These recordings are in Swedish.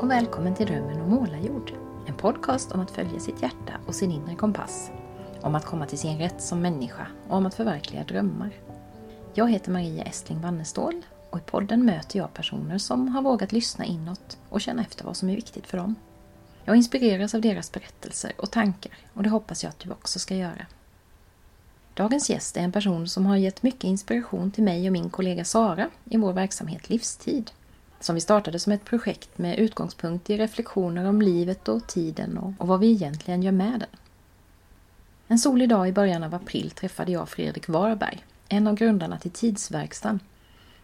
Och välkommen till Drömmen om målarjord. En podcast om att följa sitt hjärta och sin inre kompass. Om att komma till sin rätt som människa och om att förverkliga drömmar. Jag heter Maria Estling Wannestål och i podden möter jag personer som har vågat lyssna inåt och känna efter vad som är viktigt för dem. Jag inspireras av deras berättelser och tankar och det hoppas jag att du också ska göra. Dagens gäst är en person som har gett mycket inspiration till mig och min kollega Sara i vår verksamhet Livstid som vi startade som ett projekt med utgångspunkt i reflektioner om livet och tiden och, och vad vi egentligen gör med den. En solig dag i början av april träffade jag Fredrik Warberg, en av grundarna till Tidsverkstan,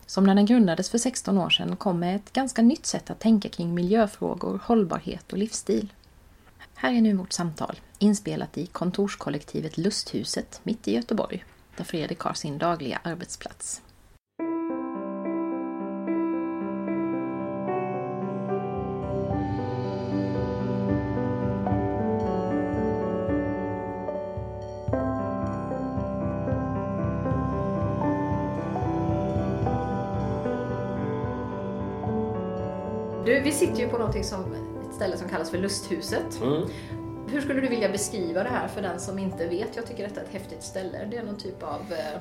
som när den grundades för 16 år sedan kom med ett ganska nytt sätt att tänka kring miljöfrågor, hållbarhet och livsstil. Här är nu vårt samtal, inspelat i kontorskollektivet Lusthuset mitt i Göteborg, där Fredrik har sin dagliga arbetsplats. Sitter ju på någonting som, ett ställe som kallas för Lusthuset. Mm. Hur skulle du vilja beskriva det här för den som inte vet? Jag tycker detta är ett häftigt ställe. Det är någon typ av eh,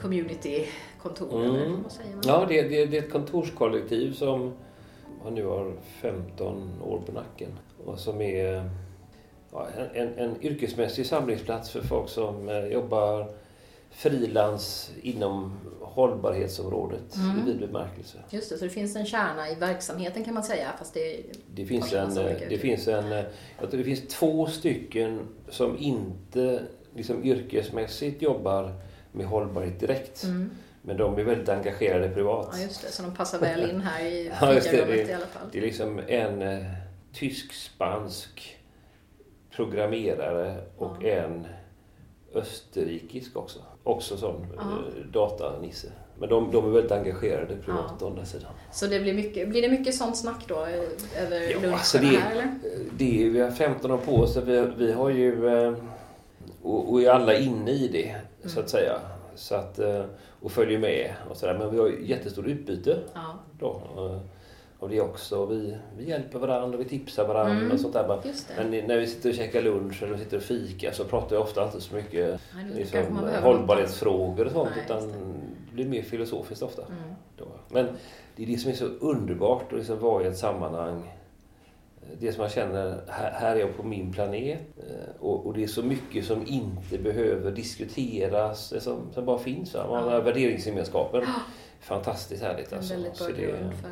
communitykontor, eller Mm. vad säger man? Ja, det, det, det är ett kontorskollektiv som nu har 15 år på nacken och som är ja, en, en, en yrkesmässig samlingsplats för folk som eh, jobbar frilans inom hållbarhetsområdet Mm. i vid bemärkelse. Just det, så det finns en kärna i verksamheten kan man säga, fast det. Det finns, en, det finns en, det finns två stycken som inte liksom yrkesmässigt jobbar med hållbarhet direkt. Mm. Men de är väldigt engagerade privat. Ja, just det, så de passar väl in här i Ja, fikarummet Det- i alla fall. Det är liksom en eh, tysk-spansk programmerare och Ja. en österrikisk också. Också som Ja. eh, datanisse. Men de, de är väldigt engagerade privat Ja. å andra sidan. Så det blir, mycket, blir det mycket sånt snack då eh, över Ja, luncherna alltså det- här eller? Det är, vi har 15 år på oss. så Vi, vi har ju... eh, Och, och är alla inne i det, så Mm. att säga. Så att, eh, och följer med och sådär. Men vi har jättestort utbyte Ja, då. Av det också. Vi, vi hjälper varandra, vi tipsar varandra Mm. och sånt där. Men när vi sitter och käkar lunch eller sitter och fika så pratar jag ofta inte så mycket Nej, liksom, hållbarhetsfrågor och sånt Nej, utan det blir mer filosofiskt ofta. Mm. Men det är det som är så underbart att liksom vara i ett sammanhang. Det som man känner, här, här är jag på min planet eh, och, och det är så mycket som inte behöver diskuteras, som, som bara finns. Va? Man har Ja. värderingsgemenskapen. Fantastiskt härligt En alltså. väldigt bra grund för...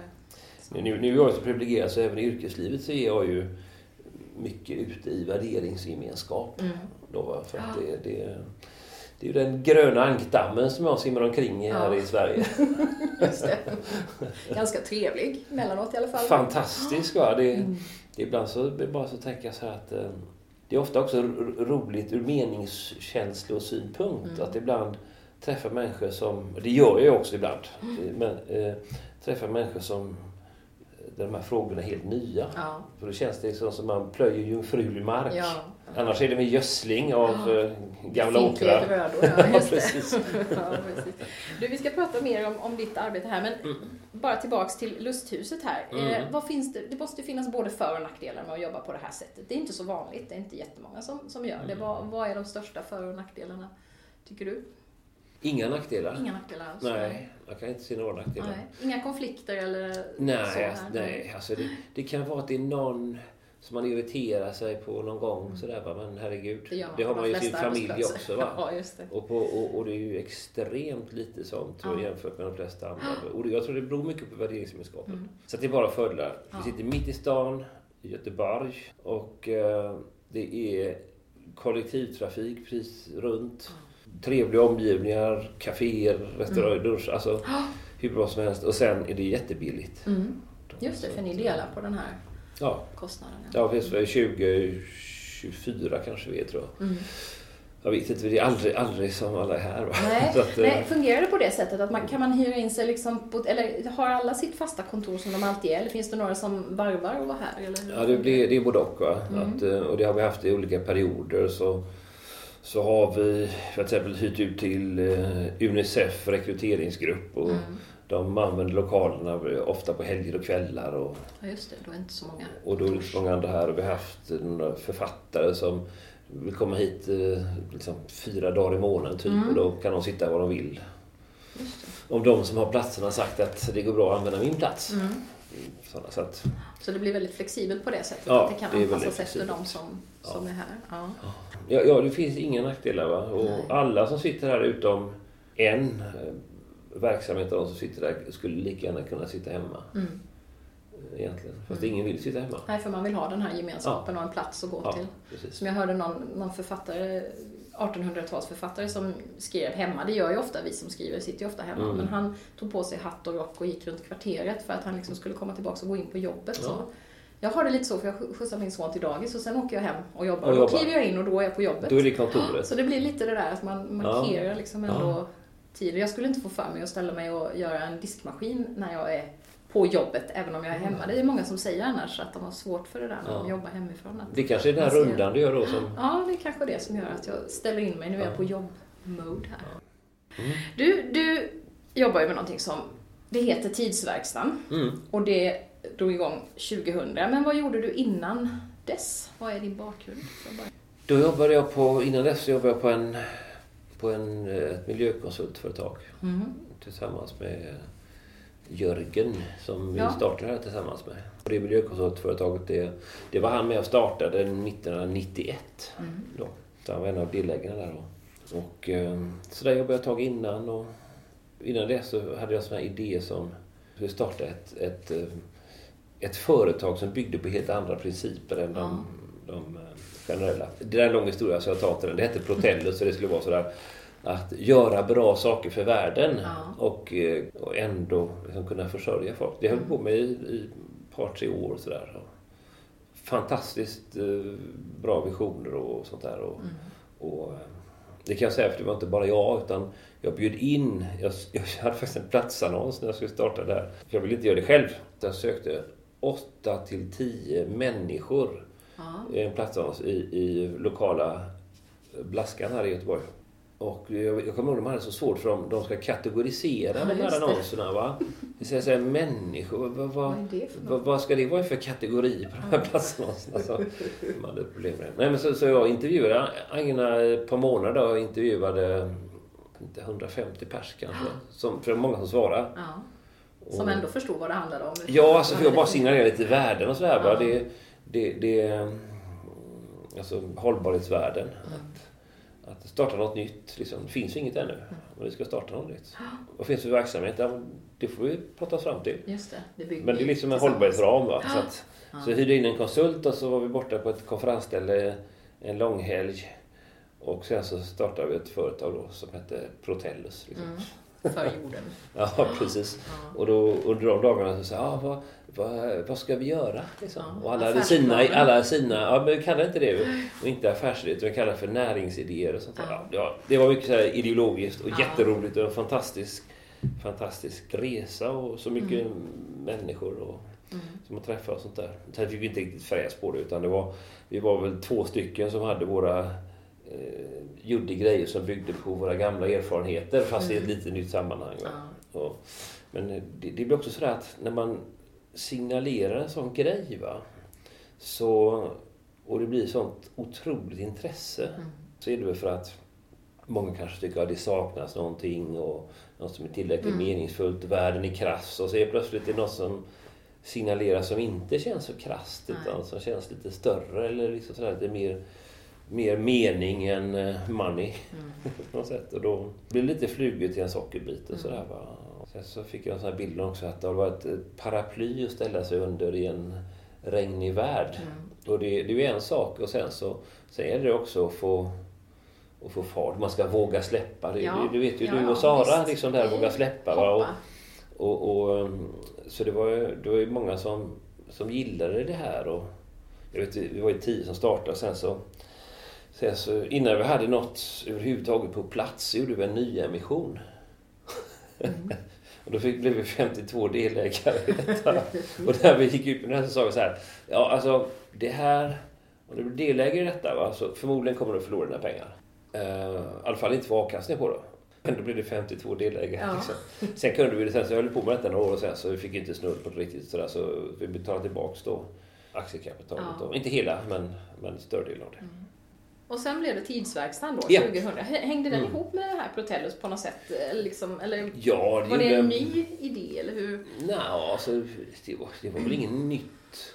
nu, nu, är jag så privilegierad så även i yrkeslivet så är jag ju mycket ute i värderingsgemenskap. Mm. Då, för att det, det, det är ju den gröna ankdammen som jag simmar omkring i här Ja. i Sverige. Ganska trevlig emellanåt i alla fall. Fantastisk va? Det, Mm. det är ibland så det bara så tänka så här att eh, det är ofta också roligt ur meningskänslosynpunkt Mm. att ibland träffa människor som, det gör jag också ibland, Mm. men eh, träffa människor som de här frågorna är helt nya. Ja, För då känns det som man plöjer jungfrulig mark. ja. Annars är det med gödsling av Ja. eh, gamla åkrar. ja, just det. precis. ja, precis. Du, vi ska prata mer om, om ditt arbete här, men Mm. bara tillbaks till lusthuset här. Mm. Eh, vad finns det, det måste ju finnas både för och nackdelar med att jobba på det här sättet. Det är inte så vanligt, det är inte jättemånga som, som gör det. Mm. Vad, vad är de största för och nackdelarna, tycker du? Inga nackdelar. Inga nackdelar alls? Nej, jag kan inte se några nackdelar. Nej. Inga konflikter eller så Nej, här? alltså, nej alltså det, det kan vara att det är någon som man irriterar sig på någon gång sådär va, men herregud. Det, det har man ju i sin familj också va. Ja, just det. Och, på, och, och det är ju extremt lite sånt tror jag, jämfört med de flesta andra. Och det- jag tror det beror mycket på värderingsgemenskapen. Mm. Så det är bara fördelar. Ja. Vi sitter mitt i stan, i Göteborg. Och eh, det är kollektivtrafik precis runt. Trevliga omgivningar, kaféer, restauranger, dusch. Alltså hur bra som helst. Och sen är det jättebilligt. Mm. Just det, för ni delar på den här Ja, kostnaden. ja visst, 20, 24 kanske vi är tror jag. Mm. Jag vet inte, det är aldrig, aldrig som alla är här. Va? Nej, att, eh, nej, fungerar det på det sättet? att man, Kan man hyra in sig liksom på, eller har alla sitt fasta kontor som de alltid är? Eller finns det några som varvar och vara här? Eller Ja, det, blir, det är både och. Mm. Att, eh, och det har vi haft i olika perioder. Så, så har vi för exempel hyrt ut till eh, Unicef rekryteringsgrupp. Och Mm. de använder lokalerna ofta på helger och kvällar. Och, Ja, just det. Då är inte så många. och då är det inte så många andra här. Och vi har haft några författare som vill komma hit eh, liksom, fyra dagar i månaden typ. Mm. Och då kan de sitta var de vill. Om de som har platserna har sagt att det går bra att använda min plats. Mm. Sådana, så att, Så det blir väldigt flexibelt på det sättet? Ja, att det kan det anpassas efter de som, som är här? Ja. ja, ja, det finns inga nackdelar. Va? Och Nej. alla som sitter här utom en eh, verksamhet av de som sitter där skulle lika gärna kunna sitta hemma. Mm. eh, Egentligen. Fast Mm. ingen vill sitta hemma. Nej, för man vill ha den här gemenskapen och en plats att gå Ja, till. precis. Som jag hörde någon, någon författare, 1800-talsförfattare som skrev hemma. Det gör ju ofta vi som skriver, sitter ju ofta hemma. Mm. Men han tog på sig hatt och rock och gick runt kvarteret för att han liksom skulle komma tillbaka och gå in på jobbet. Ja. Så jag har det lite så för jag skjutsar min son till dagis och sen åker jag hem och jobbar. Och Och då jobbar. kliver jag in och då är jag på jobbet. Då är det kontoret. Så det blir lite det där att man markerar liksom ändå Ja. tiden. Jag skulle inte få för mig att ställa mig och göra en diskmaskin när jag är på jobbet, även om jag är hemma. Det är många som säger annars att de har svårt för det där när Ja. de jobbar hemifrån. Det kanske är den här rundan du gör då som... ja, det är kanske det som gör att jag ställer in mig. Nu är jag Ja. på jobb-mode här. Mm. Du, du jobbar ju med någonting som, det heter Tidsverkstan Mm. och det drog igång 2000. Men vad gjorde du innan dess? Vad är din bakgrund? Då jobbade jag på, innan dess jobbade jag på en, på en, eh, ett miljökonsultföretag Mhm. tillsammans med Jörgen som vi Ja. startade här tillsammans med. Och det miljökonsultföretaget det, det var han med och startade 1991. Mm. Då. Så han var en av delägarna där då. Och, eh, så där jobbade jag ett tag innan och innan det så hade jag såna här idéer som skulle starta ett, ett, eh, ett företag som byggde på helt andra principer än de, de eh, generella. Det är en lång historia så jag tar inte den. Det hette Protellus och det skulle vara sådär att göra bra saker för världen Ja. och, eh, och ändå liksom kunna försörja folk. Det höll jag på med i, i ett par, tre år sådär. Fantastiskt eh, bra visioner och sånt där. Och, Mm. och, eh, det kan jag säga för det var inte bara jag utan jag bjöd in, jag, jag hade faktiskt en platsannons när jag skulle starta där. Jag ville inte göra det själv. Jag sökte 8 till 10 människor Ja. en platsannons i, i lokala Blaskan här i Göteborg. Och jag, jag kommer ihåg att de hade så svårt för dem, de ska kategorisera Ja, de här annonserna. Va? Det säger så här, människor, vad, vad, Vad vad, ska det vara för kategori på de här platsannonserna? Så de hade problem med. Nej, men så, så jag intervjuade Agna ett par månader och intervjuade inte 150 pers kanske. Som, för det var många som svarade. Ja. Som ändå förstod vad det handlade om. Ja, alltså för jag bara signalerar lite värden och sådär. Ja. Va? Det, det, det, mm, alltså hållbarhetsvärden. Att, att starta något nytt. Liksom. Det finns inget ännu. Men vi ska starta något nytt. Vad finns det för verksamhet? Ja, det får vi prata oss fram till. Just det, det Men det är liksom en hållbarhetsram. Va? Så, att, Ja. så hyrde in en konsult och så var vi borta på ett konferensställe en långhelg. Och sen så startade vi ett företag då som hette Protellus. Liksom. Mm. För jorden. Ja, precis. Ja. Och då under de dagarna så jag, ah, vad, vad, vad ska vi göra? Liksom. Ja, och alla hade sina, alla sina, ja men vi kallar inte det, och inte affärsidéer, utan vi kallar det för näringsidéer och sånt där. Ja. Ja, det var mycket så här ideologiskt och Ja. jätteroligt och en fantastisk, fantastisk resa och så mycket människor och, Mm. som har träffat och sånt där. Sen fick vi inte riktigt fräs på det utan det var, vi var väl två stycken som hade våra eh, gjorde grejer som byggde på våra gamla erfarenheter fast i ett Mm. lite nytt sammanhang. Ja. Och, men det, det blir också så att när man signalerar en sån grej va, så, och det blir sånt otroligt intresse Mm. så är det väl för att många kanske tycker att det saknas någonting och något som är tillräckligt Mm. meningsfullt, världen är krass och så är plötsligt det något som signalerar som inte känns så krasst utan som känns lite större eller liksom sådär, lite mer, mer mening än eh, money Mm. på något sätt. Och då blir det lite flugor till en sockerbit och Mm. sådär. Va? Och Sen så fick jag en sån här bild också att det har varit ett paraply att ställa sig under i en regnig värld. Mm. Och det, det är ju en sak och sen så sen är det också att få, att få fart. Man ska våga släppa. Det, Ja. det, det vet ju Ja, du ja, och Sara, visst. liksom där våga släppa. Va? Och, och, och, um, så det var ju, det var ju många som, som gillade det här. Och, jag vet, vi var ju tio som startade sen så, sen så innan vi hade något överhuvudtaget på plats så gjorde vi en nyemission. Mm. och då fick, blev vi 52 delägare i detta. och när vi gick ut med här så sa vi så här. Ja, alltså det här, om du blir delägare i detta va, så förmodligen kommer du förlora dina pengar. Uh, I alla fall inte få avkastning på det. Ändå blev det 52 delägare. Ja. Liksom. Sen kunde vi det sen, så höll på med detta några år sen så vi fick inte snurr på det riktigt sådär så vi betalade tillbaks då aktiekapitalet. Ja. Då. Inte hela men, men större del av det. Och sen blev det tidsverkstan då, Ja. 2000. Hängde den Mm. ihop med det här Protellus på något sätt? Eller, liksom, eller Ja, var det en ny idé eller hur? Nej, alltså, det, var, det var väl inget nytt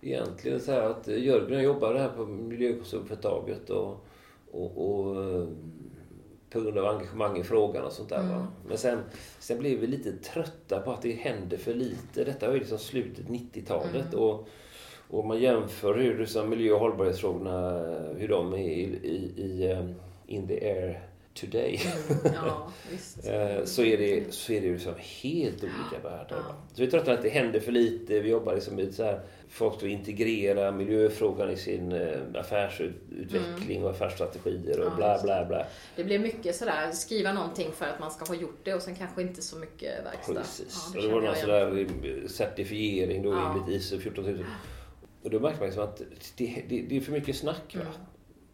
egentligen. Så att Jörgen och jobbade här på miljökonsultföretaget och, och, och eh, på grund av engagemang i frågan och sånt där. Va? Men sen, sen blev vi lite trötta på att det hände för lite. Detta var ju liksom slutet 90-talet. Och, och om man jämför hur liksom miljö och hållbarhetsfrågorna, hur de är i, i, i eh, in the air today. Ja, visst. Eh, så är det, så är det liksom helt olika världar. Ja. Så vi tröttnar att det händer för lite. Vi jobbar liksom med så här, folk ska integrera miljöfrågan i sin eh, affärsutveckling och affärsstrategier och Mm. Ja, bla det. bla bla. Det blev mycket sådär, skriva någonting för att man ska ha gjort det och sen kanske inte så mycket verkstad. Precis. Ja, och det var någon jag sån igen. där eh, certifiering då Ja. enligt ISO 14000. Och då märker man liksom att det, det, det är för mycket snack. Mm.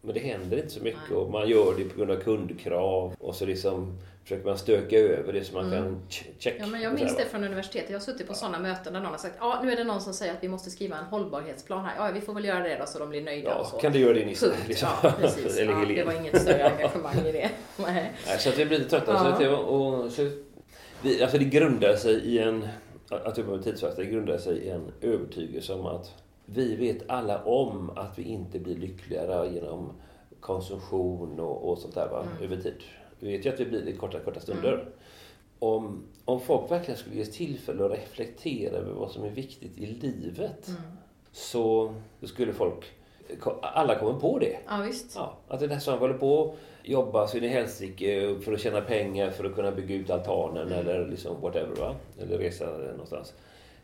Men det händer inte så mycket Nej. och man gör det på grund av kundkrav och så liksom försöker man stöka över det så man kan ch- check. Mm. Ja, men jag och minns det från universitetet. Jag har suttit på sådana möten där någon har sagt ja nu är det någon som säger att vi måste skriva en hållbarhetsplan här. Ja, vi får väl göra det då så de blir nöjda och Ja, så. kan du göra det Nisse? Liksom. Ja, precis. Eller ja, det var inget större engagemang i det. Nej. Nej, så att vi blir lite trötta. Ja. Så att det, och, så, vi, alltså det grundar sig i en... Att med tidsfakta, det grundar sig i en övertygelse om att vi vet alla om att vi inte blir lyckligare genom konsumtion och, och sånt där va, Mm. över tid. Vi vet ju att vi blir det i korta, korta stunder. Om, om folk verkligen skulle ges tillfälle att reflektera över vad som är viktigt i livet Mm. så skulle folk... Alla kommer på det. Ja, visst. Ja, att det är nästan håller på att jobba så in i helsike för att tjäna pengar för att kunna bygga ut altanen Mm. eller liksom whatever. Va? Eller resa någonstans.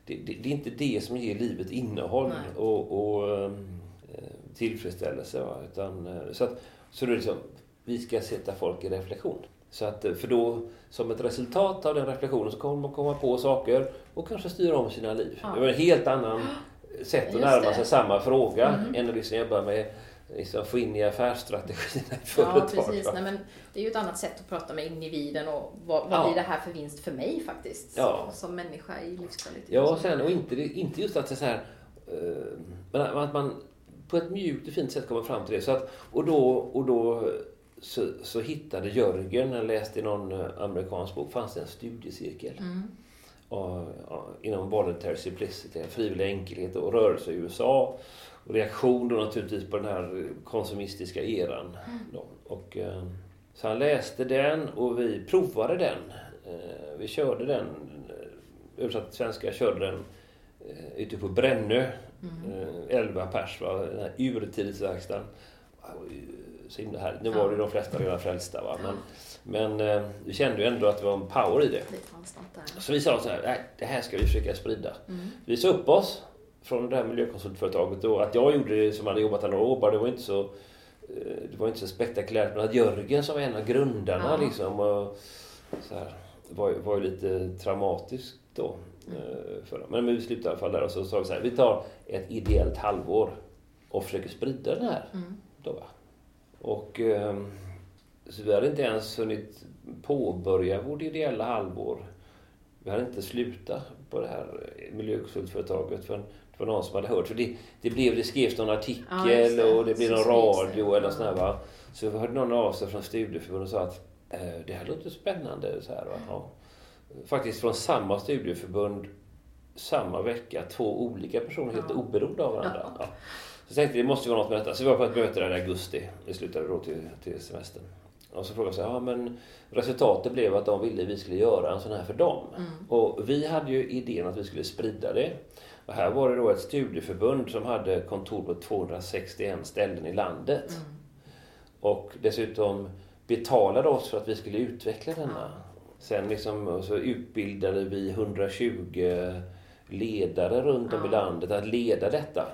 Det, det, det är inte det som ger livet innehåll Nej. och, och eh, tillfredsställelse. Va? Utan, eh, så att, så det är liksom, vi ska sätta folk i reflektion. Så att, eh, för då, som ett resultat av den reflektionen så kommer man komma på saker och kanske styra om sina liv. Ja. Det var en helt annan sätt att Just närma det. sig samma fråga Mm. än att liksom jobba med liksom få in i affärsstrategin i Ja, företag. precis. Nej, men det är ju ett annat sätt att prata med individen och vad, vad Ja. blir det här för vinst för mig faktiskt? Ja. Som, som människa i livskvalitet. Ja, och och sen och inte, inte just att det är så här, eh, men att man på ett mjukt och fint sätt kommer fram till det. Så att, och då, och då så, så hittade Jörgen, jag läste i någon eh, amerikansk bok, fanns det en studiecirkel. Mm. Och, ja, inom voluntary simplicity, frivillig enkelhet och rörelse i USA. Och reaktion då naturligtvis på den här konsumistiska eran. Då. Och, eh, så han läste den och vi provade den. Eh, vi körde den, eh, översatt till svenska, körde den ute på Brännö. Eh, 11 pers, va? den här urtidsverkstaden. Ju Så himla härligt. Nu var det de flesta redan frälsta. Va? Men, men vi kände ju ändå att det var en power i det. Det. Så vi sa så här, nej, det här ska vi försöka sprida. Mm. Vi sa upp oss från det här miljökonsultföretaget och att jag gjorde det som hade jobbat där några år bara, det var inte så eh, det var inte så spektakulärt men att Jörgen som var en av grundarna Ja. liksom och, så här, var, var ju lite traumatiskt då. eh, För dem. Men vi slutade i alla fall där och så sa vi så här, vi tar ett ideellt halvår och försöker sprida den här. Mm. Då, va? Och ehm, så vi hade inte ens hunnit påbörja vårt ideella halvår. Vi hade inte slutat på det här miljökonsultföretaget förrän det var någon som hade hört. För det, det, blev, det skrevs någon artikel Ja, det. och det blev Så någon det. radio eller sådär va. Så hörde någon av sig från studieförbundet och sa att eh, det här låter spännande. Så här, va? Ja. Faktiskt från samma studieförbund samma vecka, två olika personer helt Ja. oberoende av varandra. Ja. Så jag tänkte det måste ju vara något med detta. Så vi var på ett möte där i augusti. Vi slutade då till, till semestern. Och så frågade jag ja men resultatet blev att de ville att vi skulle göra en sån här för dem. Mm. Och vi hade ju idén att vi skulle sprida det. Och här var det då ett studieförbund som hade kontor på 261 ställen i landet. Mm. Och dessutom betalade oss för att vi skulle utveckla denna. Sen liksom, så utbildade vi 120 ledare runt om i landet att leda detta.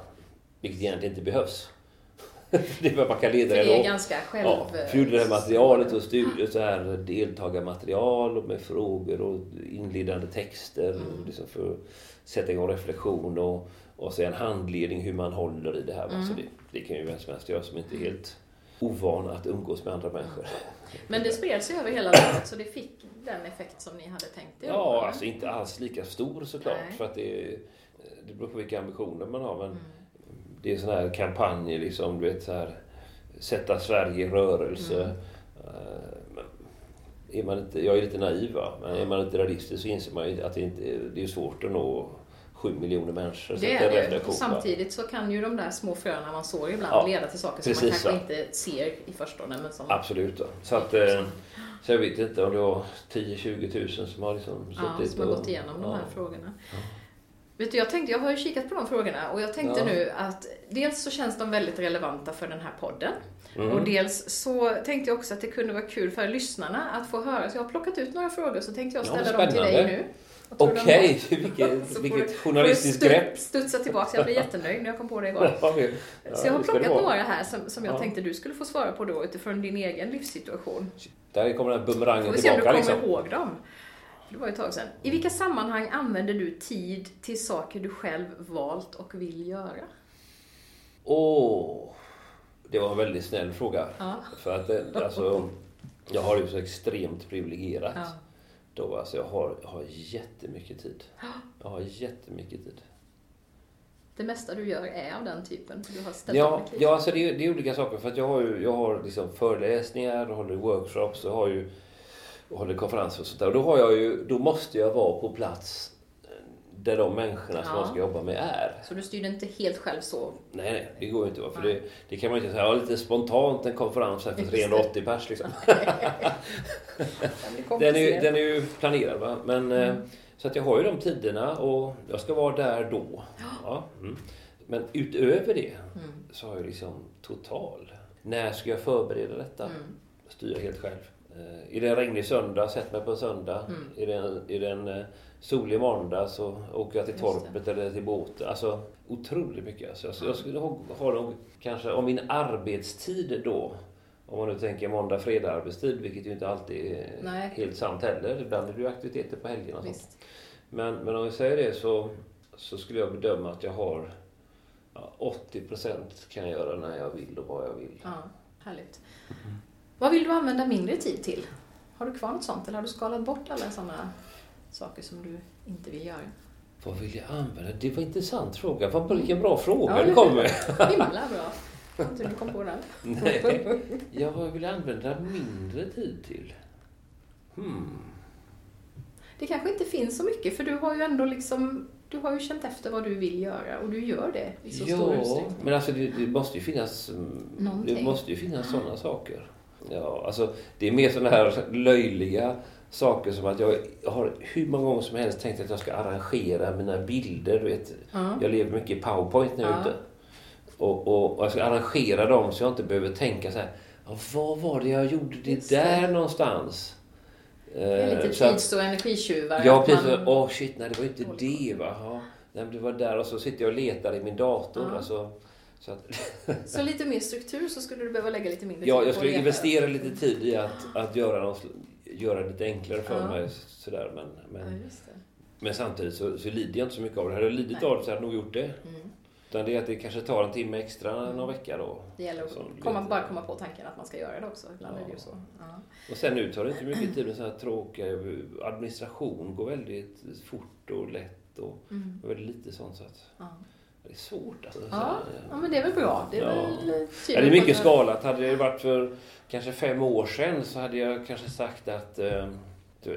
Vilket egentligen inte behövs. det är bara man kan leda det är ganska själv... Ja, för gjorde det här materialet och studier, så här deltagarmaterial med frågor och inledande texter Mm. liksom för sätta igång reflektion och, och sen handledning hur man håller i det här. va. Mm. Så det, det kan ju vem som helst göra som inte är helt ovan att umgås med andra människor. Men det spred sig över hela landet så det fick den effekt som ni hade tänkt er? Ja, eller? alltså inte alls lika stor såklart. Nej. För att det, det beror på vilka ambitioner man har. Men Mm. det är sådana här kampanjer liksom, du vet så här sätta Sverige i rörelse. Mm. Är man inte, jag är lite naiv va? men är man inte realistisk så inser man ju att det, inte, det är svårt att nå sju miljoner människor. Det är det. Och va? samtidigt så kan ju de där små fröna man sår ibland Ja, leda till saker som precis man så. kanske inte ser i förstone. Men som, Absolut. Då. Så, att, eh, så jag vet inte om det var 10-20 tusen som har liksom ja, suttit som har och- gått igenom de ja. här frågorna. Vet du, jag, tänkte, jag har ju kikat på de frågorna och jag tänkte Ja. nu att dels så känns de väldigt relevanta för den här podden. Mm. Och dels så tänkte jag också att det kunde vara kul för lyssnarna att få höra. Så jag har plockat ut några frågor så tänkte jag Ja, ställa dem till dig nu. Okej, det? vilket, får vilket journalistiskt får stu- grepp. Studsa tillbaka, jag blir jättenöjd när jag kom på det igår. Ja, ja, Så jag har plockat några här som, som jag Ja. tänkte du skulle få svara på då utifrån din egen livssituation. Där kommer den här Får bumerangen vi se om du tillbaka kommer liksom. ihåg dem. Det var ju ett tag sedan. I vilka sammanhang använder du tid till saker du själv valt och vill göra? Åh, det var en väldigt snäll fråga. Ja. För att det, alltså, jag har ju så extremt privilegierat. Ja. Då, alltså, jag, har, jag har jättemycket tid. Jag har jättemycket tid. Det mesta du gör är av den typen. Du har ställt Ja, ja alltså det, är, det är olika saker. För att jag har ju jag har liksom föreläsningar, jag håller workshops, jag har ju jag håller konferenser och sånt där. Och då, har jag ju, då måste jag vara på plats där de människorna som Ja. jag ska jobba med är. Så du styrde inte helt själv så? Nej, nej, det går ju inte. För det, det kan man inte säga. Ja, lite spontant en konferens här för Just det. 380 pers liksom. Den Den är, ju, den är ju planerad va. Men, eh, Mm. Så att jag har ju de tiderna och jag ska vara där då. Ja, mm. Men utöver det Mm. så har jag liksom total. När ska jag förbereda detta? Mm. Styra helt själv. Eh, Är det en regnig söndag, sätt mig på en söndag. Mm. Är det en, är det en eh, solig måndag så åker jag till torpet eller till båten. Alltså otroligt mycket. Alltså, jag, jag skulle ha, ha nog kanske om min arbetstid då. Om man nu tänker måndag, fredag arbetstid, vilket ju inte alltid är Nej. helt sant heller. Ibland är det ju aktiviteter på helgerna och sånt. Visst. Men, men om vi säger det så, så skulle jag bedöma att jag har ja, 80% kan jag göra när jag vill och vad jag vill. Ja, härligt. Vad vill du använda mindre tid till? Har du kvar något sånt eller har du skalat bort alla sådana saker som du inte vill göra? Vad vill jag använda? Det var en intressant fråga. Vad, vilken bra fråga Ja, du kom med. Himla bra. Inte du kom på den. Nej. Ja, vad vill jag använda mindre tid till? Hmm. Det kanske inte finns så mycket för du har ju ändå liksom du har ju känt efter vad du vill göra och du gör det i så stor Ja, utsträckning. men alltså det, det måste ju finnas mm, Någonting. Det måste ju finnas sådana saker. Ja, alltså det är mer sådana här löjliga saker som att jag har hur många gånger som helst tänkt att jag ska arrangera mina bilder. Du vet, Ja. Jag lever mycket i powerpoint nu Ja. ute. Och, och, och jag ska arrangera dem så jag inte behöver tänka så här. Ja, vad var det jag gjorde det Just där det. någonstans? Det är Eh, lite att- tids och energitjuvar. Ja, precis. man- Åh shit, nej det var inte det va. Ja, nej, det var där och så sitter jag och letar i min dator. Ja. Alltså, så att, Så lite mer struktur så skulle du behöva lägga lite mindre ja, tid jag på skulle investera lite tid i att, att göra, något, göra det lite enklare för Ja. mig. Sådär, men, Ja, men, det. men samtidigt så, så lider jag inte så mycket av det. Hade jag lidit Nej. av det så hade jag nog gjort det. Mm. Utan det är att det kanske tar en timme extra Mm. någon vecka då. Det gäller att komma, lite- bara komma på tanken att man ska göra det också. Ibland Ja. är det ju så. Ja. Och sen nu tar det inte mycket tid med så här tråkiga administration. går väldigt fort och lätt och Mm. väldigt lite sånt. Så att Ja. Det är svårt alltså. Så Ja. ja, men det är väl bra. Det är Ja. väl Ja, det är mycket skalat. Hade det varit för kanske fem år sedan så hade jag kanske sagt att eh,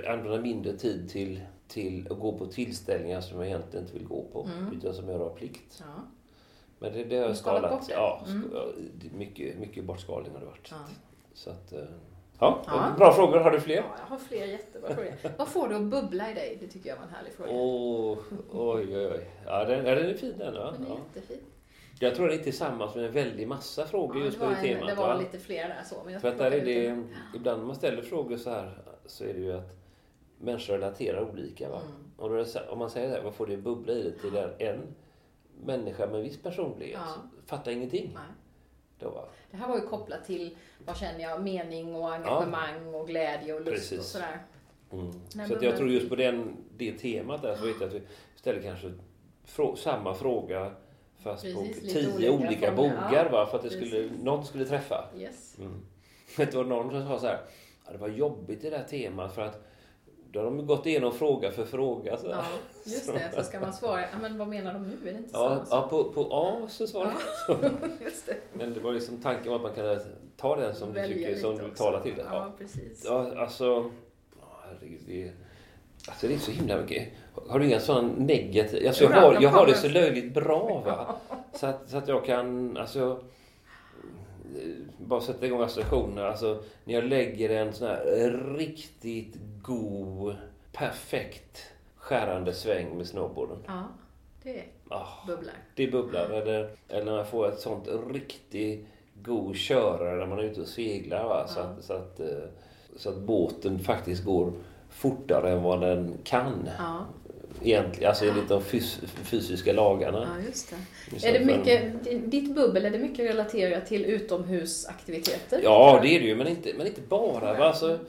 använder mindre tid till, till att gå på tillställningar som jag egentligen inte vill gå på. Mm. Utan som jag har pliktigt. Ja. Men det, det har jag skalat skalat. bort det? Ja, Mm. mycket, mycket bortskalning har det varit. Ja. Så att, eh, ja, Ja. bra frågor. Har du fler? Ja, jag har fler jättebra frågor. Vad får du att bubbla i dig? Det tycker jag var en härlig fråga. Åh, oj, oj, oj. Ja, den, den är fin den. Va? Den är Ja. jättefin. Jag tror den är tillsammans med en väldig massa frågor Ja, just det på det en, temat. det var va? lite fler där så. Men jag För att där är det, en. ibland när man ställer frågor så här så är det ju att människor relaterar olika. Va? Mm. Och då är det så, om man säger det här, vad får det bubbla i det till en, en människa med viss personlighet Ja. fattar ingenting. Nej. Då, va? Det här var ju kopplat till vad känner jag, mening och engagemang och glädje och lust och Precis. sådär. Mm. Nej, Så men- jag tror just på den, det temat där så vet jag att vi ställer kanske frå, samma fråga Fast Precis, på tio olika, olika bogar va, för att det skulle, Precis. någon skulle träffa. Yes. Mm. Vet du vad någon som sa så här, ja, det var jobbigt det där temat för att då har de gått igenom fråga för fråga. Så. Ja, just det. Så ska man svara, ja, men vad menar de nu? Är det inte Ja, så? ja på, på A så svarade Ja. just det. Men det var liksom tanken var att man kunde ta den som du Välja tycker lite som du också. talar till. Ja, Ja. precis. Ja, alltså... ja, Herregud, det är, alltså det är så himla mycket. Har du inga sådana negativa... Alltså jag, har, kan jag har det så löjligt bra va. Så att, så att jag kan... Alltså, bara sätta igång associationer. Alltså, när jag lägger en sån här riktigt god, perfekt skärande sväng med snowboarden. Ja, det Ah, bubblar. det bubblar. Eller, eller när jag får ett sånt riktigt god körare när man är ute och seglar. Va? Så, Ja. att, så, att, eh, så att båten faktiskt går fortare än vad den kan. Ja, Egentligen, alltså enligt de fys fysiska lagarna. ja just det. Är det man- mycket, ditt bubbel, är det mycket relaterat till utomhusaktiviteter? Ja, det är det ju, men inte, men inte bara. Va? Alltså,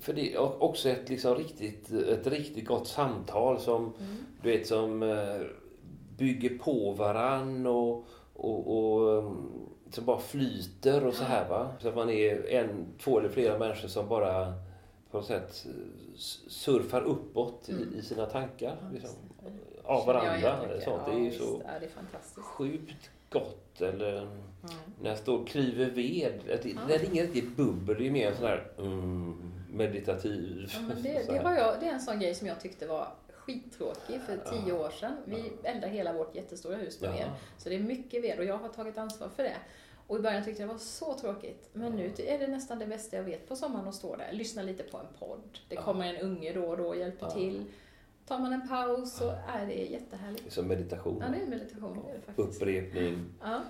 för det är också ett, liksom, riktigt, ett riktigt gott samtal som, Mm. du vet, som eh, bygger på varann och, och, och um, som bara flyter och så här. Va? Så att man är en, två eller flera människor som bara på något sätt surfar uppåt Mm. i, sina tankar. Ja, Liksom, av varandra. Sånt. Ja, Det är ju så Ja, det är sjukt gott. Eller Ja. när jag står och kliver ved. Det, det är inget riktigt bubbel, det är mer en sån här mm, meditativ. Ja, men det, det, har jag, det är en sån grej som jag tyckte var skittråkig för tio år sedan. Vi eldar hela vårt jättestora hus med Ja. ved. Så det är mycket ved och jag har tagit ansvar för det. Och i början tyckte jag det var så tråkigt. Men nu är det nästan det bästa jag vet på sommaren att stå där. Lyssna lite på en podd. Det Ja. kommer en unge då och då och hjälper Ja. till. Tar man en paus så är det jättehärligt. Som meditation. Ja, det är meditation. Det är det faktiskt. Upprepning Ja.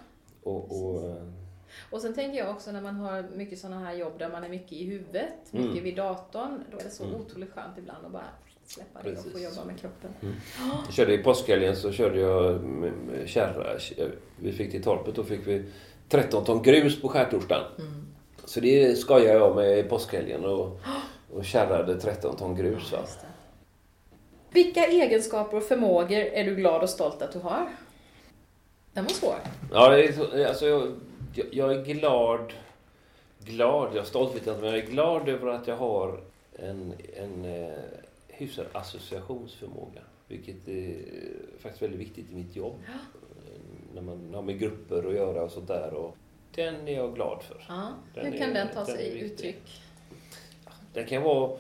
och... och eh, Och sen tänker jag också när man har mycket sådana här jobb där man är mycket i huvudet, mycket Mm. vid datorn, då är det så Mm. otroligt skönt ibland att bara släppa det och få Precis. jobba med kroppen. jag körde i påskhelgen så körde jag kärra. Vi fick till torpet och fick vi 13 ton grus på skärtorsdagen. Mm. Så det skojar jag med i påskhelgen och, och kärrade 13 ton grus. Va? Vilka egenskaper och förmågor är du glad och stolt att du har? Den var svår. Ja, det är så, alltså jag, jag, jag är glad. Glad, jag är stolt vet jag inte, men jag är glad över att jag har en, en eh, hyfsad associationsförmåga. Vilket är faktiskt väldigt viktigt i mitt jobb. Eh, När man har med grupper att göra och sånt där. Och den är jag glad för. Ja. Den Hur kan är- den ta den sig viktig. uttryck? Den kan vara...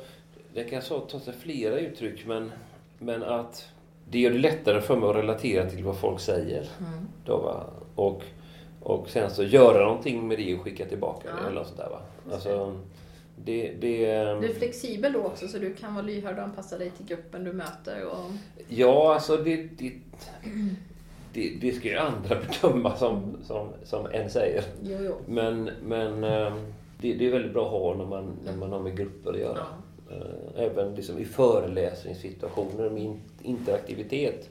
Den kan så, ta sig flera uttryck, men, men att det gör det lättare för mig att relatera till vad folk säger. Mm. Då, va? Och, och sen så göra någonting med det och skicka tillbaka det Ja. eller något sånt där. Va? Alltså, det, det, Du är flexibel då också så du kan vara lyhörd och anpassa dig till gruppen du möter. Och... ja, alltså det, det, det, det ska ju andra bedöma som, som, som en säger. Jo, jo. Men, men ehm, det, det är väldigt bra att ha när man, när man har med grupper att göra. Ja. Eh, Även liksom i föreläsningssituationer med in- interaktivitet.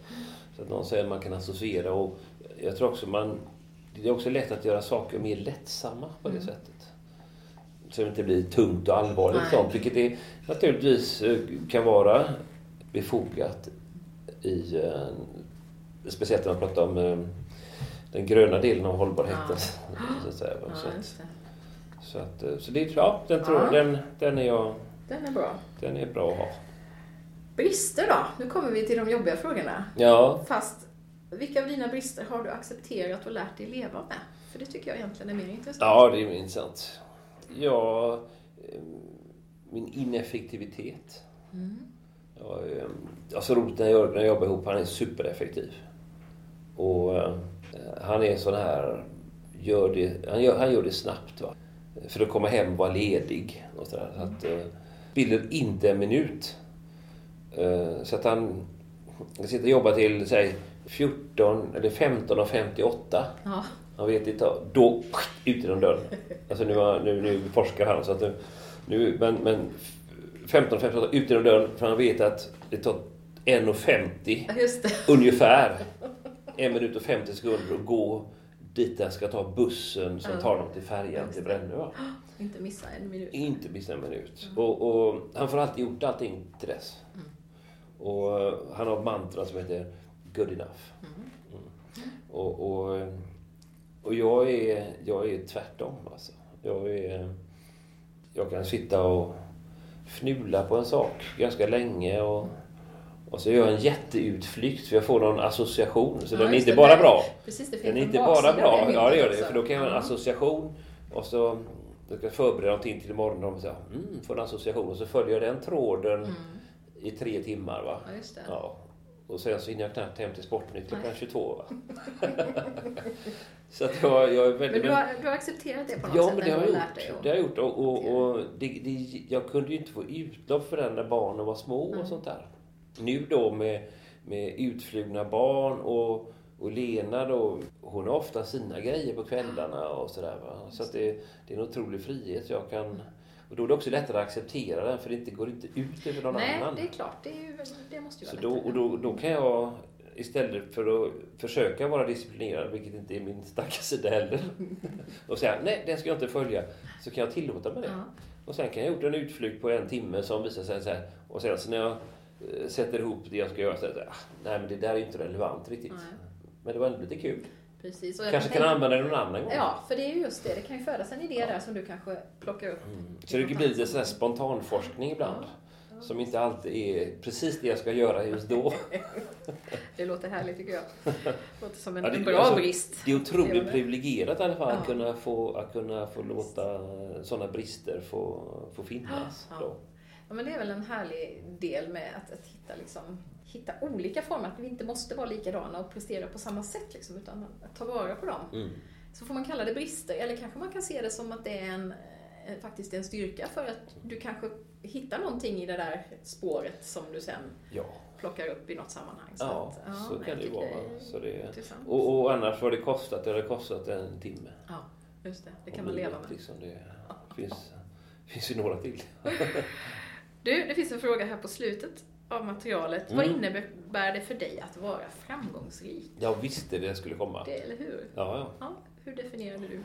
Så att någon säger att man kan associera. Och jag tror också man... Det är också lätt att göra saker mer lättsamma på det Mm. sättet. Så det inte blir tungt och allvarligt Nej. sånt. Vilket det naturligtvis eh, kan vara befogat i... eh, Speciellt när man pratar om eh, den gröna delen av hållbarheten. Så att säga. Ja, Så att- så, att, så det, ja, den, tror, Ja. den, den, är jag, Den är bra. den är bra att ha. Brister då? Nu kommer vi till de jobbiga frågorna. Ja, Fast, vilka av dina brister har du accepterat och lärt dig leva med? För det tycker jag egentligen är mer intressant. ja det är intressant. Ja, eh, min ineffektivitet. Mm. Ja, eh, alltså roligt när jag, när jag jobbar ihop, han är supereffektiv. Och eh, han är sån här, gör det, han, gör, han gör det snabbt. Va? För att komma hem och vara ledig. Och så där. Så att, eh, spiller inte en minut. Eh, så att han han sitter och jobbar till, säg 14 eller 15 och 58. Ja. Han vet inte, då ut genom dörren. Alltså nu, nu, nu forskar han så att nu, nu men, men 15, 15 ut genom dörren för han vet att det tar 1.50 Ja, Just det. ungefär. En minut och 50 sekunder att gå dit han ska ta bussen som tar dem till färjan till. Brännö. Inte missa en minut. Inte missa en minut. Och, och han får alltid gjort allting till dess. Och eh, han har ett mantra som heter Good enough. Mm. Mm. Och, och, och jag, är, jag är tvärtom. Alltså. Jag, är, jag kan sitta och fnula på en sak ganska länge och, och så gör jag en jätteutflykt för jag får någon association. Så Ja, den är inte bara bra. Precis, det Den är inte bara bra. Ja, det gör det. För då kan jag ha en Ja. association och så då ska jag förbereda någonting till imorgon och så mm, får en association och så följer jag den tråden Mm. i tre timmar. Va? Ja, just det. Ja. Och sen så hinner jag knappt hem till Sportnytt klockan Nej. 22. Va? så att jag, jag är Men väldigt... du har, du har accepterat det på något Ja, sätt? men det har jag gjort. Det har jag gjort. Och, och, och det, det, jag kunde ju inte få utlopp för den när barnen var små Mm. och sånt där. Nu då med, med utflugna barn och, och Lena då, hon har ofta sina grejer på kvällarna och sådär. Va? Så att det, det är en otrolig frihet. Jag kan, och då är det också lättare att acceptera den för det inte går inte ut över någon Nej, annan. det är klart. Det, är ju, det måste ju Så vara då, lättare. och då, då kan jag istället för att försöka vara disciplinerad, vilket inte är min starka sida heller, och säga nej, den ska jag inte följa, så kan jag tillåta mig det. Ja. Och sen kan jag ha gjort en utflykt på en timme som visar sig så här, och sen så när jag eh, sätter ihop det jag ska göra så här, ah, nej men det där är inte relevant riktigt. Nej. Men det var ändå lite kul. Precis. Och jag Kanske kan tänka- använda det någon annan gång. Ja, för det är ju just det. Det kan ju födas en idé där som du kanske plockar upp. Mm. Så det blir lite sån här spontanforskning ibland. Som inte alltid är precis det jag ska göra just då. Det låter härligt tycker jag. låter som en, Ja, det- en bra alltså, brist. Det är otroligt privilegierat i alla fall att, Ja. kunna få, att kunna få låta sådana brister få, få finnas. Ja. Då. Ja, men det är väl en härlig del med att, att hitta, liksom, hitta olika former. Att vi inte måste vara likadana och prestera på samma sätt. Liksom, utan att ta vara på dem. Mm. Så får man kalla det brister. Eller kanske man kan se det som att det är en, eh, faktiskt en styrka för att du kanske hittar någonting i det där spåret som du sen Ja, plockar upp i något sammanhang. Så ja, att, så men kan det ju vara. är Så det, intressant. och, och annars vad det kostat, det hade kostat en timme. Ja, just det. Det kan Och man leva med. Liksom, det finns, finns ju några till. Du, det finns en fråga här på slutet av materialet. Vad Mm. innebär det för dig att vara framgångsrik? Jag visste det skulle komma. Det, eller hur? Ja, ja. Ja, hur definierade du?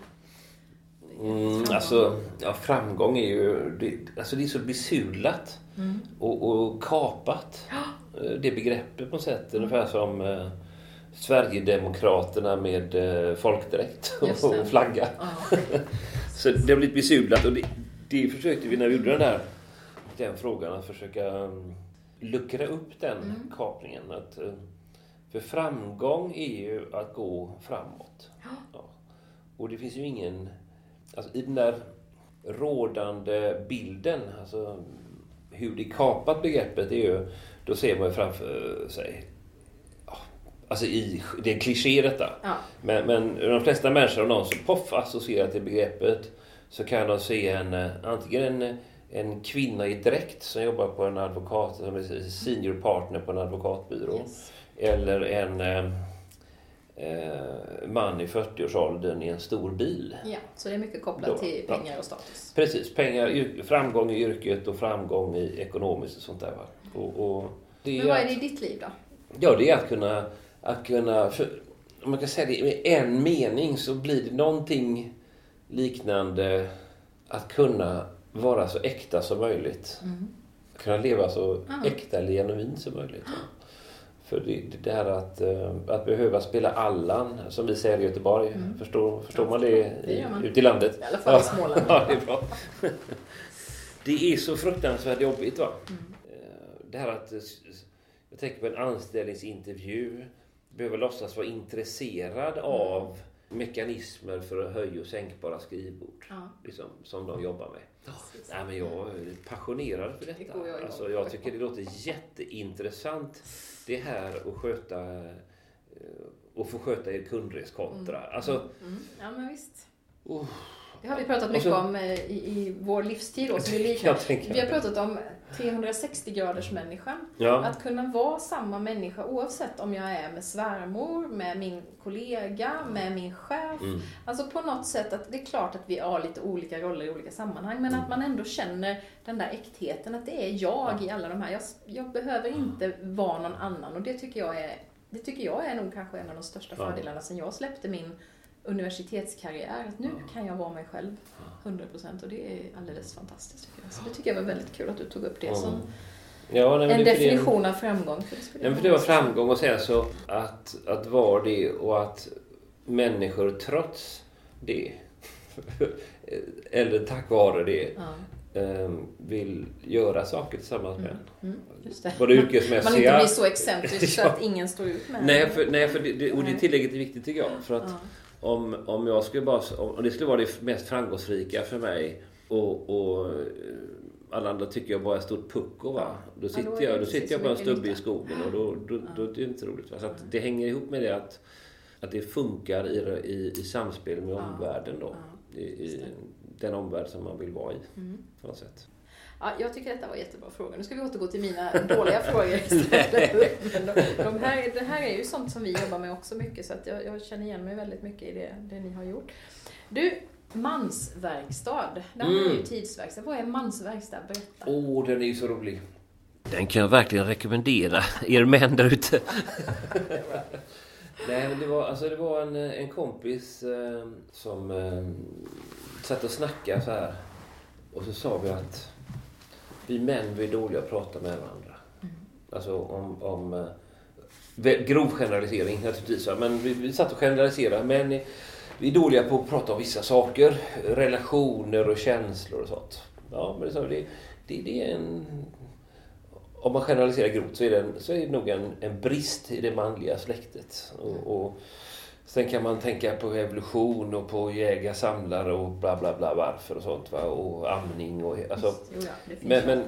Mm, alltså, ja, framgång är ju... Det, alltså det är så besudlat Mm. och, och kapat. Eh, Det begreppet på något sätt. Ungefär som eh, Sverigedemokraterna med eh, folkdräkt det. och flagga. Ja, Så det har blivit besudlat och det, det försökte vi när vi gjorde den där den frågan att försöka um, luckra upp den Mm. kapningen. Att, eh, för framgång är ju att gå framåt. Ja. Ja. Och det finns ju ingen... Alltså i den där rådande bilden, alltså hur det kapat begreppet, är ju, då ser man ju framför sig... Alltså i, det är en kliché detta. ja. Men, men de flesta människor, om någon som poff associerar till begreppet, så kan de se en, eh, antingen en, en kvinna i dräkt som jobbar på en advokat, som är senior partner på en advokatbyrå. Yes. Eller en eh, eh, man i 40-årsåldern i en stor bil. ja, så det är mycket kopplat Då, till ja. pengar och status. Precis, pengar, framgång i yrket och framgång i ekonomiskt och sånt där. Va? Och, och det Men vad är det i ditt liv då? Ja, det är att kunna... Att kunna för, om man kan säga det med en mening så blir det någonting liknande att kunna vara så äkta som möjligt. Mm. Kunna leva så Ja. äkta eller genuint som möjligt. För det, det där att, eh, att behöva spela Allan, som vi säger i Göteborg. Mm. Förstår, förstår Ja, man det, det man. ute i landet? I alla fall i Småland. ja, det är bra. Det är så fruktansvärt jobbigt. va? Mm. Eh, Det här att... eh, Jag tänker på en anställningsintervju. Behöver låtsas vara intresserad av mekanismer för höj och sänkbara skrivbord. Ja. Liksom, som de jobbar med. Precis. Nej, men jag är passionerad för Det detta. går jag alltså, jag tycker det låter jätteintressant det här att sköta eh, och få sköta er kundreskontra. Alltså, Mm. Ja, men visst. oh, Det har vi pratat mycket så- om eh, i, i vår livstid. Jag tänker Vi har pratat om 360-graders människan. ja. Att kunna vara samma människa oavsett om jag är med svärmor, med min kollega, med min chef. Mm. Alltså på något sätt att det är klart att vi har lite olika roller i olika sammanhang men Mm. att man ändå känner den där äktheten att det är jag i alla de här. Jag, jag behöver inte vara någon annan och det tycker jag är, det tycker jag är nog kanske en av de största Ja. fördelarna sen jag släppte min universitetskarriär. Att nu kan jag vara mig själv 100% och det är alldeles fantastiskt. Tycker jag. Så det tycker jag var väldigt kul att du tog upp det som, Ja, nej, En definition av framgång. För det Nej, för det var framgång och sen så att, att vara det och att människor trots det eller tack vare det Ja. eh, vill göra saker tillsammans med en. Mm, just det. Både Man inte yrkesmässiga... blir så excentrisk så Ja. att ingen står ut med Nej, för, nej för det, det, och det tillägget är viktigt tycker jag. För att Ja. Om, om jag skulle bara... Om det skulle vara det mest framgångsrika för mig och, och eh, alla andra tycker jag bara är ett stort pucko va. Då då sitter är det jag, då sitter jag på en stubbe i skogen och då, då, då, då är det inte roligt. Va? Så det hänger ihop med det att, att det funkar i, i, i samspel med Ja. omvärlden då. Ja, I, i den omvärld som man vill vara i Mm. på något sätt. Ja, jag tycker detta var jättebra frågor. Nu ska vi återgå till mina dåliga frågor istället. Men de, de här, det här är ju sånt som vi jobbar med också mycket så att jag, jag känner igen mig väldigt mycket i det, det ni har gjort. Du, mansverkstad. Det här är ju Mm. tidsverkstad. Vad är mansverkstad? Berätta. Åh, den är ju så rolig. Den kan jag verkligen rekommendera er män där ute. Nej, men det var, alltså, det var en, en kompis eh, som eh, satt och snackade så här. Och så sa vi att vi män vi är dåliga att prata med varandra. Alltså om, om eh, grov generalisering naturligtvis. Men vi, vi satt och generaliserade. Men eh, vi är dåliga på att prata om vissa saker. Relationer och känslor och sånt. Ja, men det, det, det är en... Om man generaliserar grovt så är det, en, så är det nog en, en brist i det manliga släktet. Och, och sen kan man tänka på evolution och på jägare, samlare och bla bla bla varför och sånt. Va? Och amning och... Alltså, Jo, ja, det men, men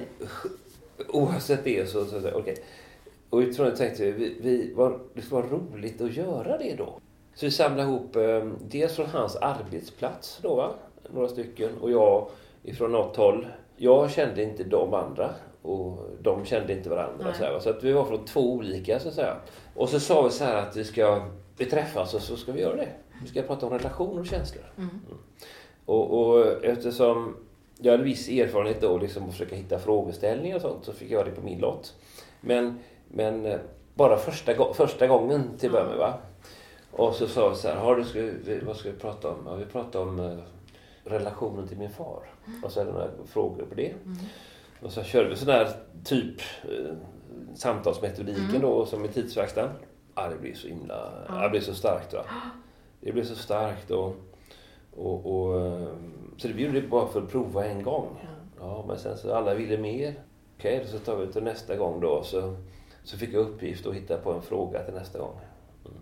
oavsett det så, så, så okej. Och utifrån det tänkte vi, vi, vi var, det skulle vara roligt att göra det då. Så vi samlade ihop eh, dels från hans arbetsplats då va, några stycken och jag ifrån något håll. Jag kände inte de andra och de kände inte varandra. Nej. Så, här, så att vi var från två olika så att säga. Och så sa vi så här att vi ska vi träffas och så ska vi göra det. Vi ska prata om relationer och känslor. Mm. Och, och eftersom jag hade viss erfarenhet då liksom att försöka hitta frågeställningar och sånt så fick jag det på min lott. Men, men eh, bara första, första gången till att börja med va. Och så sa vi så här, har du, ska vad ska vi prata om? Ja, vi pratar om eh, relationen till min far. Och så hade några frågor på det. Mm. Och så körde vi sån där typ eh, samtalsmetodiken Mm. då som i tidsverkstan. Ja, det blir så himla, Ja. ja. det blir så starkt va. Det blev så starkt och, och, och eh, så det det bara för att prova en gång. Ja. Men sen så alla ville mer. Okej, så tar vi till nästa gång då. Så, så fick jag uppgift att hitta på en fråga till nästa gång. Mm.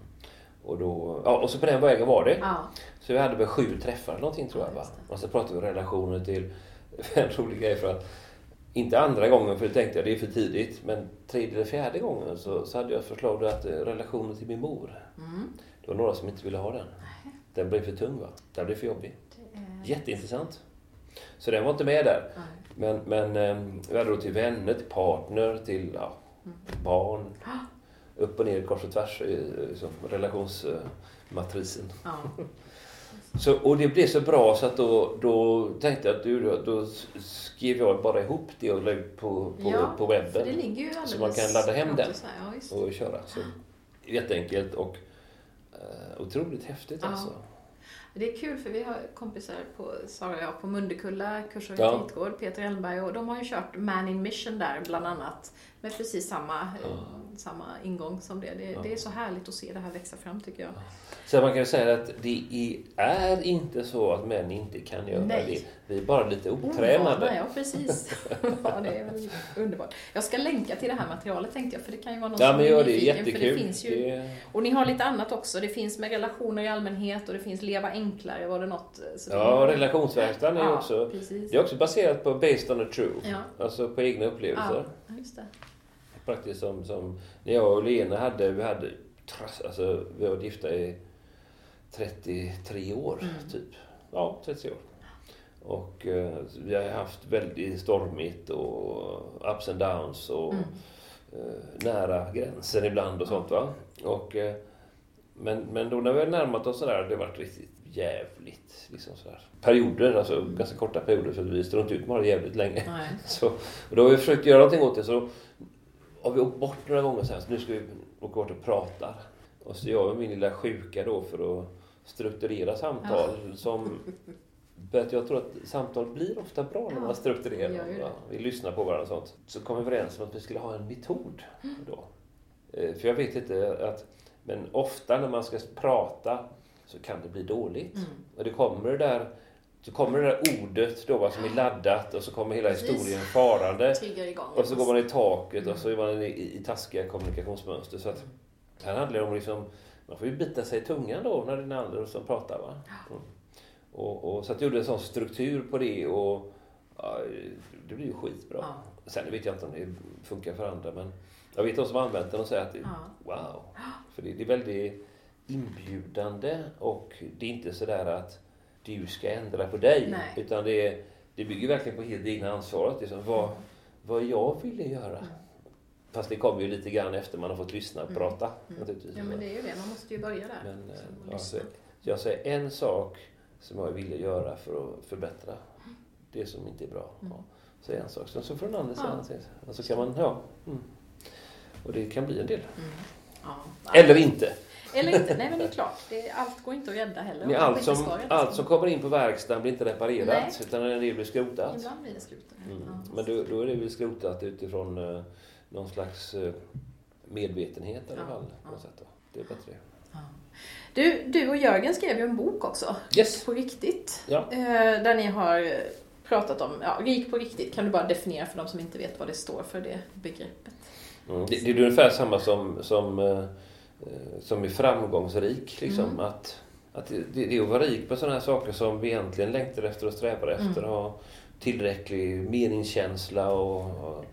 Och, då, ja, och så på den vägen var det. Ja. Så vi hade väl sju träffar eller någonting tror jag. Ja, Va? Och så pratade vi relationer till en rolig grej för att inte andra gången för det tänkte jag det är för tidigt. Men tredje eller fjärde gången så, så hade jag förslag då att eh, relationen till min mor. Mm. Det var några som inte ville ha den. Den blev för tung va? Den blev för jobbig. Är- Jätteintressant. Så den var inte med där. Nej. Men, men eh, vi hade då till vänner, till partner, till ja, Mm. barn. Upp och ner, kors och tvärs i liksom, relationsmatrisen. Ja. Så, och det blev så bra så att då, då tänkte jag att du, då, då skrev jag bara ihop det och la ut på, på, Ja, på För det webben ligger ju Så man kan ladda hem den. Ja, och köra. Så, jätteenkelt och eh, otroligt häftigt Ja. alltså. Det är kul för vi har kompisar på, Sara och jag, på Mundekulla, kurs och Ja. Peter Ellenberg och de har ju kört Man in Mission där bland annat. Med precis samma, eh, samma ingång som det. Det, Ja. det är så härligt att se det här växa fram tycker jag. Så man kan säga att det är, är inte så att män inte kan göra Nej. det. Vi är bara lite otränade. ja precis. ja, det är underbart. Jag ska länka till det här materialet tänkte jag för det kan ju vara någon Ja som men är gör det, nyfiken. För jättekul. det finns ju, Det- Och ni har lite annat också. Det finns med relationer i allmänhet och det finns leva enklare, var det något? Så Ja, det, relationsverkstan är Ja, också... precis. Det är också baserat på based on a true. Ja. Alltså på egna upplevelser. Ja, just det. Praktiskt som, som när jag och Lena hade, vi hade alltså vi varit gifta i 33 år Mm. typ. Ja, 30 år. Och eh, vi har haft väldigt stormigt och ups and downs och Mm. eh, nära gränsen ibland och sånt va. Och, eh, men, men då när vi har närmat oss sådär, det har varit riktigt jävligt. Liksom sådär. Perioder, alltså ganska korta perioder för vi står inte ut med det jävligt länge. Nej. Så, och då har vi försökt göra någonting åt det så har vi åkt bort några gånger sen så nu ska vi åka bort och prata. Och så gör vi min lilla sjuka då för att strukturera samtal som För jag tror att samtal blir ofta bra när Ja, man strukturerar dem. Ja, vi lyssnar på varandra och sånt. Så kom vi överens om att vi skulle ha en metod. Då. Eh, För jag vet inte att... Men ofta när man ska prata så kan det bli dåligt. Mm. Och det kommer det där... Så kommer det där ordet då, vad som är laddat och så kommer hela Precis. historien farande. Och så går man i taket och så är man i, i taskiga kommunikationsmönster. Så att, här handlar det om liksom, man får ju bita sig i tungan då när det är den andra som pratar. Va? Mm. Och, och, så att jag gjorde en sån struktur på det och ja, det blir ju skitbra. Ja. Sen vet jag inte om det funkar för andra men jag vet de som använt den och säger att det, Ja. wow. För det, det är väldigt inbjudande och det är inte sådär att du ska ändra på dig. Nej. Utan det, det bygger verkligen på helt egna ansvaret. Liksom, vad, vad jag ville göra. Mm. Fast det kommer ju lite grann efter man har fått lyssna och Mm. prata. Mm. Naturligtvis. Ja, men det är ju det. Man måste ju börja där. Men, eh, Så, ja, lyssna. så jag säger en sak som jag ville göra för att förbättra det som inte är bra. Mm. Ja, så en sak. Så får den andra Ja. säga. Och så kan man, ja. Mm. Och det kan bli en del. Mm. Ja. Eller inte. Eller inte. Nej, men det är klart. Det, allt går inte att rädda heller. Och allt som, allt som kommer in på verkstaden blir inte reparerat Nej. utan en del blir skrotat. Ibland blir det slut. Mm. Ja. Men då, då är det väl skrotat utifrån eh, någon slags eh, medvetenhet i alla fall. På ja. något sätt. Det är bättre. Ja. Du, du och Jörgen skrev ju en bok också. Yes! På riktigt. Ja. Eh, där ni har pratat om, ja, rik på riktigt. Kan du bara definiera för de som inte vet vad det står för, det begreppet? Mm. Det, det är ungefär samma som, som, eh, som är framgångsrik. Liksom. Mm. Att, att det, det är att vara rik på sådana här saker som vi egentligen längtar efter och strävar efter. Mm. Ha tillräcklig meningskänsla och ha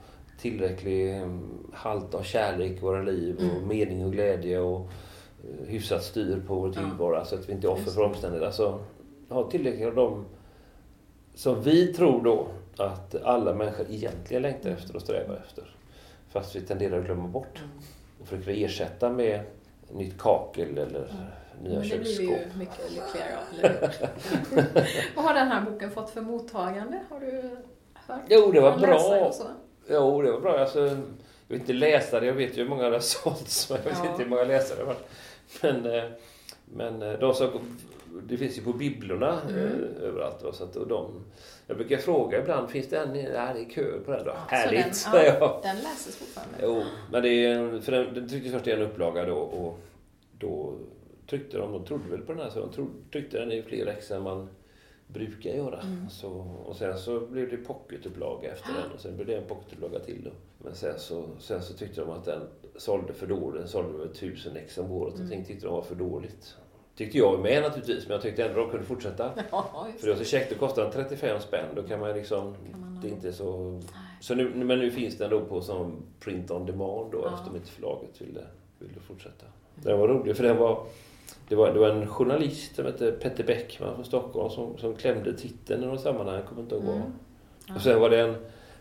tillräcklig mm, halt av kärlek i våra liv och Mm. mening och glädje och eh, hyfsat styr på vår Ja. tillvaro så att vi inte är offer för omständigheter. Alltså, ha tillräckligt av dem som vi tror då att alla människor egentligen längtar Mm. efter och strävar efter. Fast vi tenderar att glömma bort Mm. Och försöker ersätta med nytt kakel eller nya Men det blir köksskåp. ju mycket lyckligare? Vad har den här boken fått för mottagande? Har du hört? Jo, det var läsare bra. Jo, det var bra. Alltså, jag vill inte läsa det. Jag vet ju hur många det har sålts, men jag vet Ja. inte hur många läsare det har varit. Men, eh, men eh, de som, det finns ju på bibblorna Mm. eh, överallt. va, Så att, och de, jag brukar fråga ibland, finns det en? Nej, det är kö på den då. Så Härligt, den, säger jag. ja, den läses fortfarande? Jo, men det är för den, den trycktes först i en upplaga då och då tryckte de, de trodde väl på den här, så de trodde, tryckte den i fler ex än man brukar göra. Mm. Så, och sen så blev det pocketupplaga efter den och sen blev det en pocketupplaga till då. Men sen så, sen så tyckte de att den sålde för dåligt. Den sålde över tusen ex om året och Mm. tänkte tyckte de var för dåligt. Tyckte jag med naturligtvis, men jag tyckte ändå de kunde fortsätta. Ja, För det var så käckt, det kostar den 35 spänn. Då kan man liksom, Kan man det är inte så... så nu, men nu finns den då på som print on demand då Ja. eftersom inte förlaget ville, ville fortsätta. Den var rolig för den var, det var, det var en journalist som hette Petter Bäckman från Stockholm som, som klämde titeln i något sammanhang. Jag kommer inte ihåg. Mm. Och sen var det en,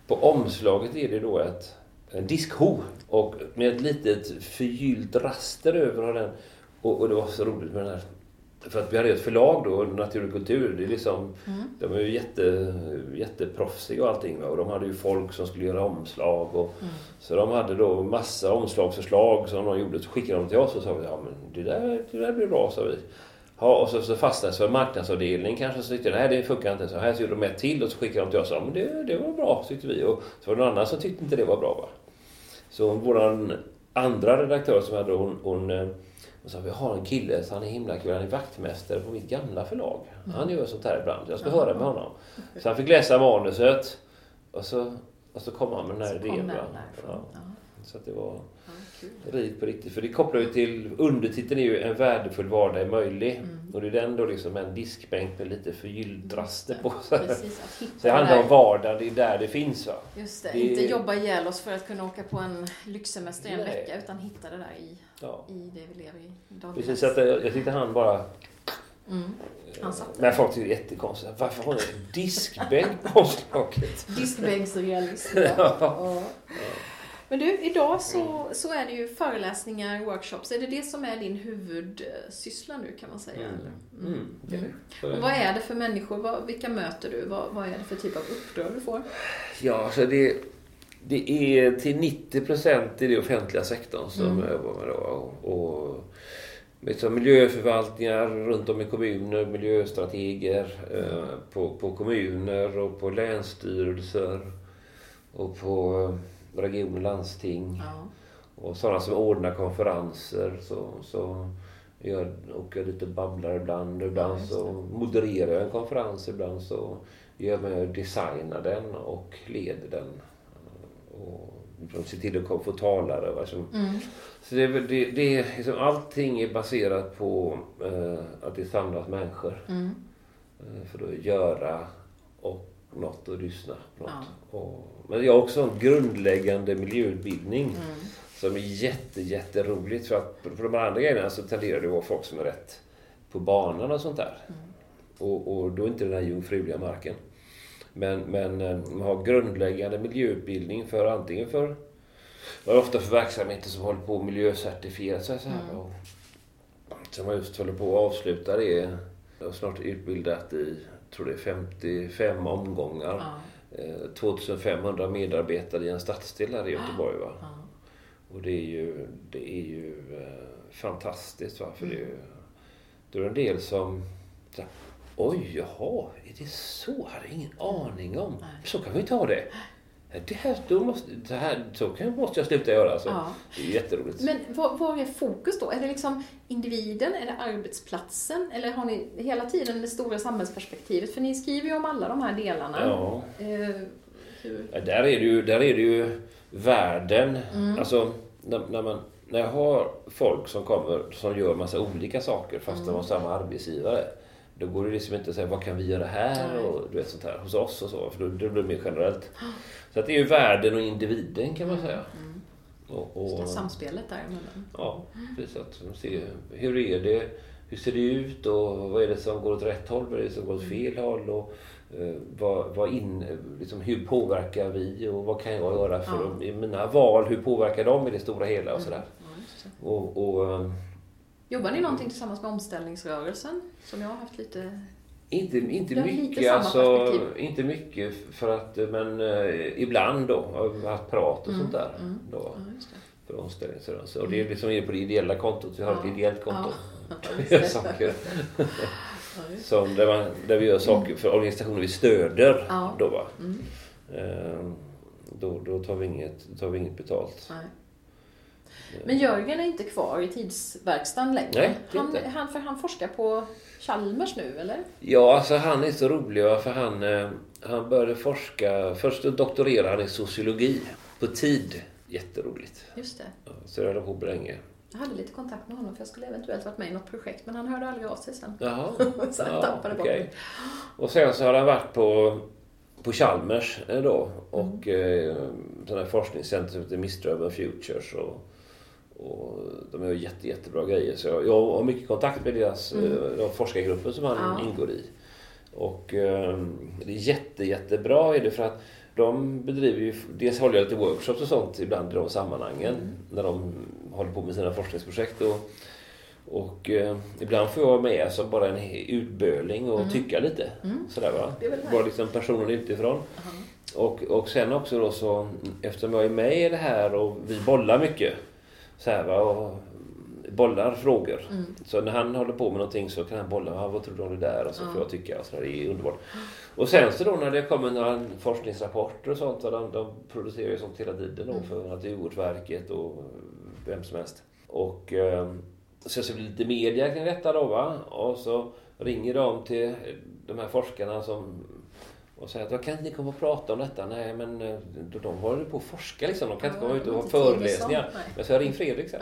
på omslaget är det då ett, en diskho och med ett litet förgyllt raster över har den. Och, och det var så roligt med den här. För att vi hade ett förlag då, Natur och kultur. Det är liksom, Mm. de är ju jätte, jätteproffsiga och allting. va. Och de hade ju folk som skulle göra omslag. Och, Mm. Så de hade då massa omslagsförslag som de gjorde. Så skickade de till oss och sa ja men det där, det där blir bra, sa vi. Ja, och så, så fastnade för marknadsavdelning kanske så tyckte nej det funkar inte. Så här så gjorde de ett till och så skickade de till oss. Ja, men det, det var bra tyckte vi. Och så var det någon annan som tyckte inte det var bra. Va? Så våran andra redaktör som hade hon, hon, hon sa vi har en kille så han är himla kul. Han är vaktmästare på mitt gamla förlag. Han gör sånt här ibland. Jag ska Jaha. höra med honom. Så han fick läsa manuset och så, och så kom han med den här Så idén. Ja. Så att det var Rikt på riktigt. För det kopplar ju till, undertiteln är ju En värdefull vardag är möjlig. Mm. Och det är den då liksom en diskbänk med lite förgyllt raster på. Så, Precis, så det handlar om vardag, det är där det finns va. Just det, det- inte jobba ihjäl oss för att kunna åka på en lyxsemester i en vecka utan hitta det där i, Ja. i det vi lever i dagligdags. Precis, att jag, jag tyckte han bara... Mm. Han satte Men folk tyckte det är jättekonstigt. Varför har ni en diskbänk på omslaget? Diskbänksrealism. Ja. Ja. Men du, idag så, så är det ju föreläsningar, workshops. Är det det som är din huvudsyssla nu kan man säga? Mm. eller? Mm. det. Så- Och vad är det för människor? Vad, vilka möter du? Vad, vad är det för typ av uppdrag du får? Ja, så det, det är till 90 procent i den offentliga sektorn som Mm. jag jobbar med. Då. Och, liksom miljöförvaltningar runt om i kommuner, miljöstrateger eh, på, på kommuner och på länsstyrelser och på region och landsting. Ja. Och sådana som ordnar konferenser så, så jag åker jag dit och babblar ibland. Ibland Ja, så modererar jag en konferens. Ibland så gör jag med och designar den och leder den. Och liksom ser till att få talare. Mm. Så det, det, det är liksom, allting är baserat på eh, att det samlas människor Mm. eh, för att göra och något och lyssna på något. Ja. Och, men jag har också en grundläggande miljöutbildning Mm. som är jätte, jätteroligt. För att för de andra grejerna så tenderar det att vara folk som är rätt på banan och sånt där. Mm. Och, och då är inte den här jungfruliga marken. Men, men eh, man har grundläggande miljöutbildning för antingen för och ofta för verksamheter som håller på att miljöcertifiera sig. Så här, Mm. och, som jag just håller på att avsluta det. Jag har snart utbildat i, tror det är 55 omgångar. Ja. Eh, 2500 medarbetare i en stadsdel här i Göteborg. Va? Ja. Och det är ju, det är ju eh, fantastiskt. Va? För Mm. det, då är det en del som... Så Oj, jaha, är det så? hade jag ingen aning om. Så kan vi ha det. Det här, då måste, det här, så måste jag sluta göra. Alltså. Ja. Det är jätteroligt. Men vad, vad är fokus då? Är det liksom individen? Är det arbetsplatsen? Eller har ni hela tiden det stora samhällsperspektivet? För ni skriver ju om alla de här delarna. Ja. Eh? Ja, där, är det ju, där är det ju världen. Mm. Alltså, när, när, man, när jag har folk som kommer som gör massa olika saker fast Mm. de har samma arbetsgivare. Då går det liksom inte att säga vad kan vi göra här och du vet sånt här hos oss och så. För då, det blir mer generellt. Så att det är ju världen och individen kan man säga. Mm. Och, Just det, och, samspelet däremellan. ja, precis. Att ser, hur är det? Hur ser det ut och vad är det som går åt rätt håll? Vad är det som går åt fel håll? Och, eh, vad, vad in, liksom, hur påverkar vi och vad kan jag göra för Ja. mina val? Hur påverkar de i det stora hela och sådär? Ja, det. Och, och, eh, Jobbar ni någonting tillsammans med omställningsrörelsen? Som jag har haft lite... inte, inte lite mycket samma alltså, inte mycket för att, men eh, ibland då har vi haft prat och Mm, sånt där. mm. Då, Ja, för omställningsrörelse. Och det är liksom på det ideella kontot. Vi har Ja. ett ideellt konto. Ja, saker. Som där, man, där vi gör saker för organisationer vi stöder. Då, va? Mm. Eh, då, då, tar vi inget, tar vi inget betalt. Nej. Men Jörgen är inte kvar i tidsverkstan längre. Nej, han, han, för han forskar på Chalmers nu, eller? Ja, alltså han är så rolig för han, eh, han började forska. Först doktorerade han i sociologi på tid. Jätteroligt. Just det. Ja, Så det höll han på länge. Jag hade lite kontakt med honom för jag skulle eventuellt varit med i något projekt men han hörde aldrig av sig sen. Jaha. Så jag tappade bort okej. mig. Och sen så har han varit på, på Chalmers eh, då och Mm. eh, sån här forskningscenter som heter Miströven Futures. Och, och de gör jätte, jättebra grejer. Så jag, jag har mycket kontakt med deras Mm. eh, de forskargrupper som han Ja. ingår i. Och eh, det är jätte, jättebra är det för att de bedriver ju, dels håller jag lite workshops och sånt ibland i de sammanhangen Mm. när de håller på med sina forskningsprojekt. Och, och eh, ibland får jag vara med som bara en utböling och Mm. tycka lite. Mm. Sådär va. Bara liksom personen utifrån. Och, och sen också då så, eftersom jag är med i det här och vi bollar mycket. Så här va, och bollar frågor. Mm. Så när han håller på med någonting så kan han bolla, ah, vad tror du om det där? Och så får jag tycka. Och så där, det är underbart. Och sen så då när det kommer några forskningsrapporter och sånt, och de, de producerar ju sånt hela tiden då Mm. för Naturvårdsverket och vem som helst. Och eh, sen så blir det lite media kring detta då va. Och så ringer de till de här forskarna som och säger att "Vad kan inte ni komma och prata om detta? Nej men eh, de, de håller på att forska liksom. De kan inte Ja, komma ut och ha inte föreläsningar. sånt. Men så jag ring Fredrik sen.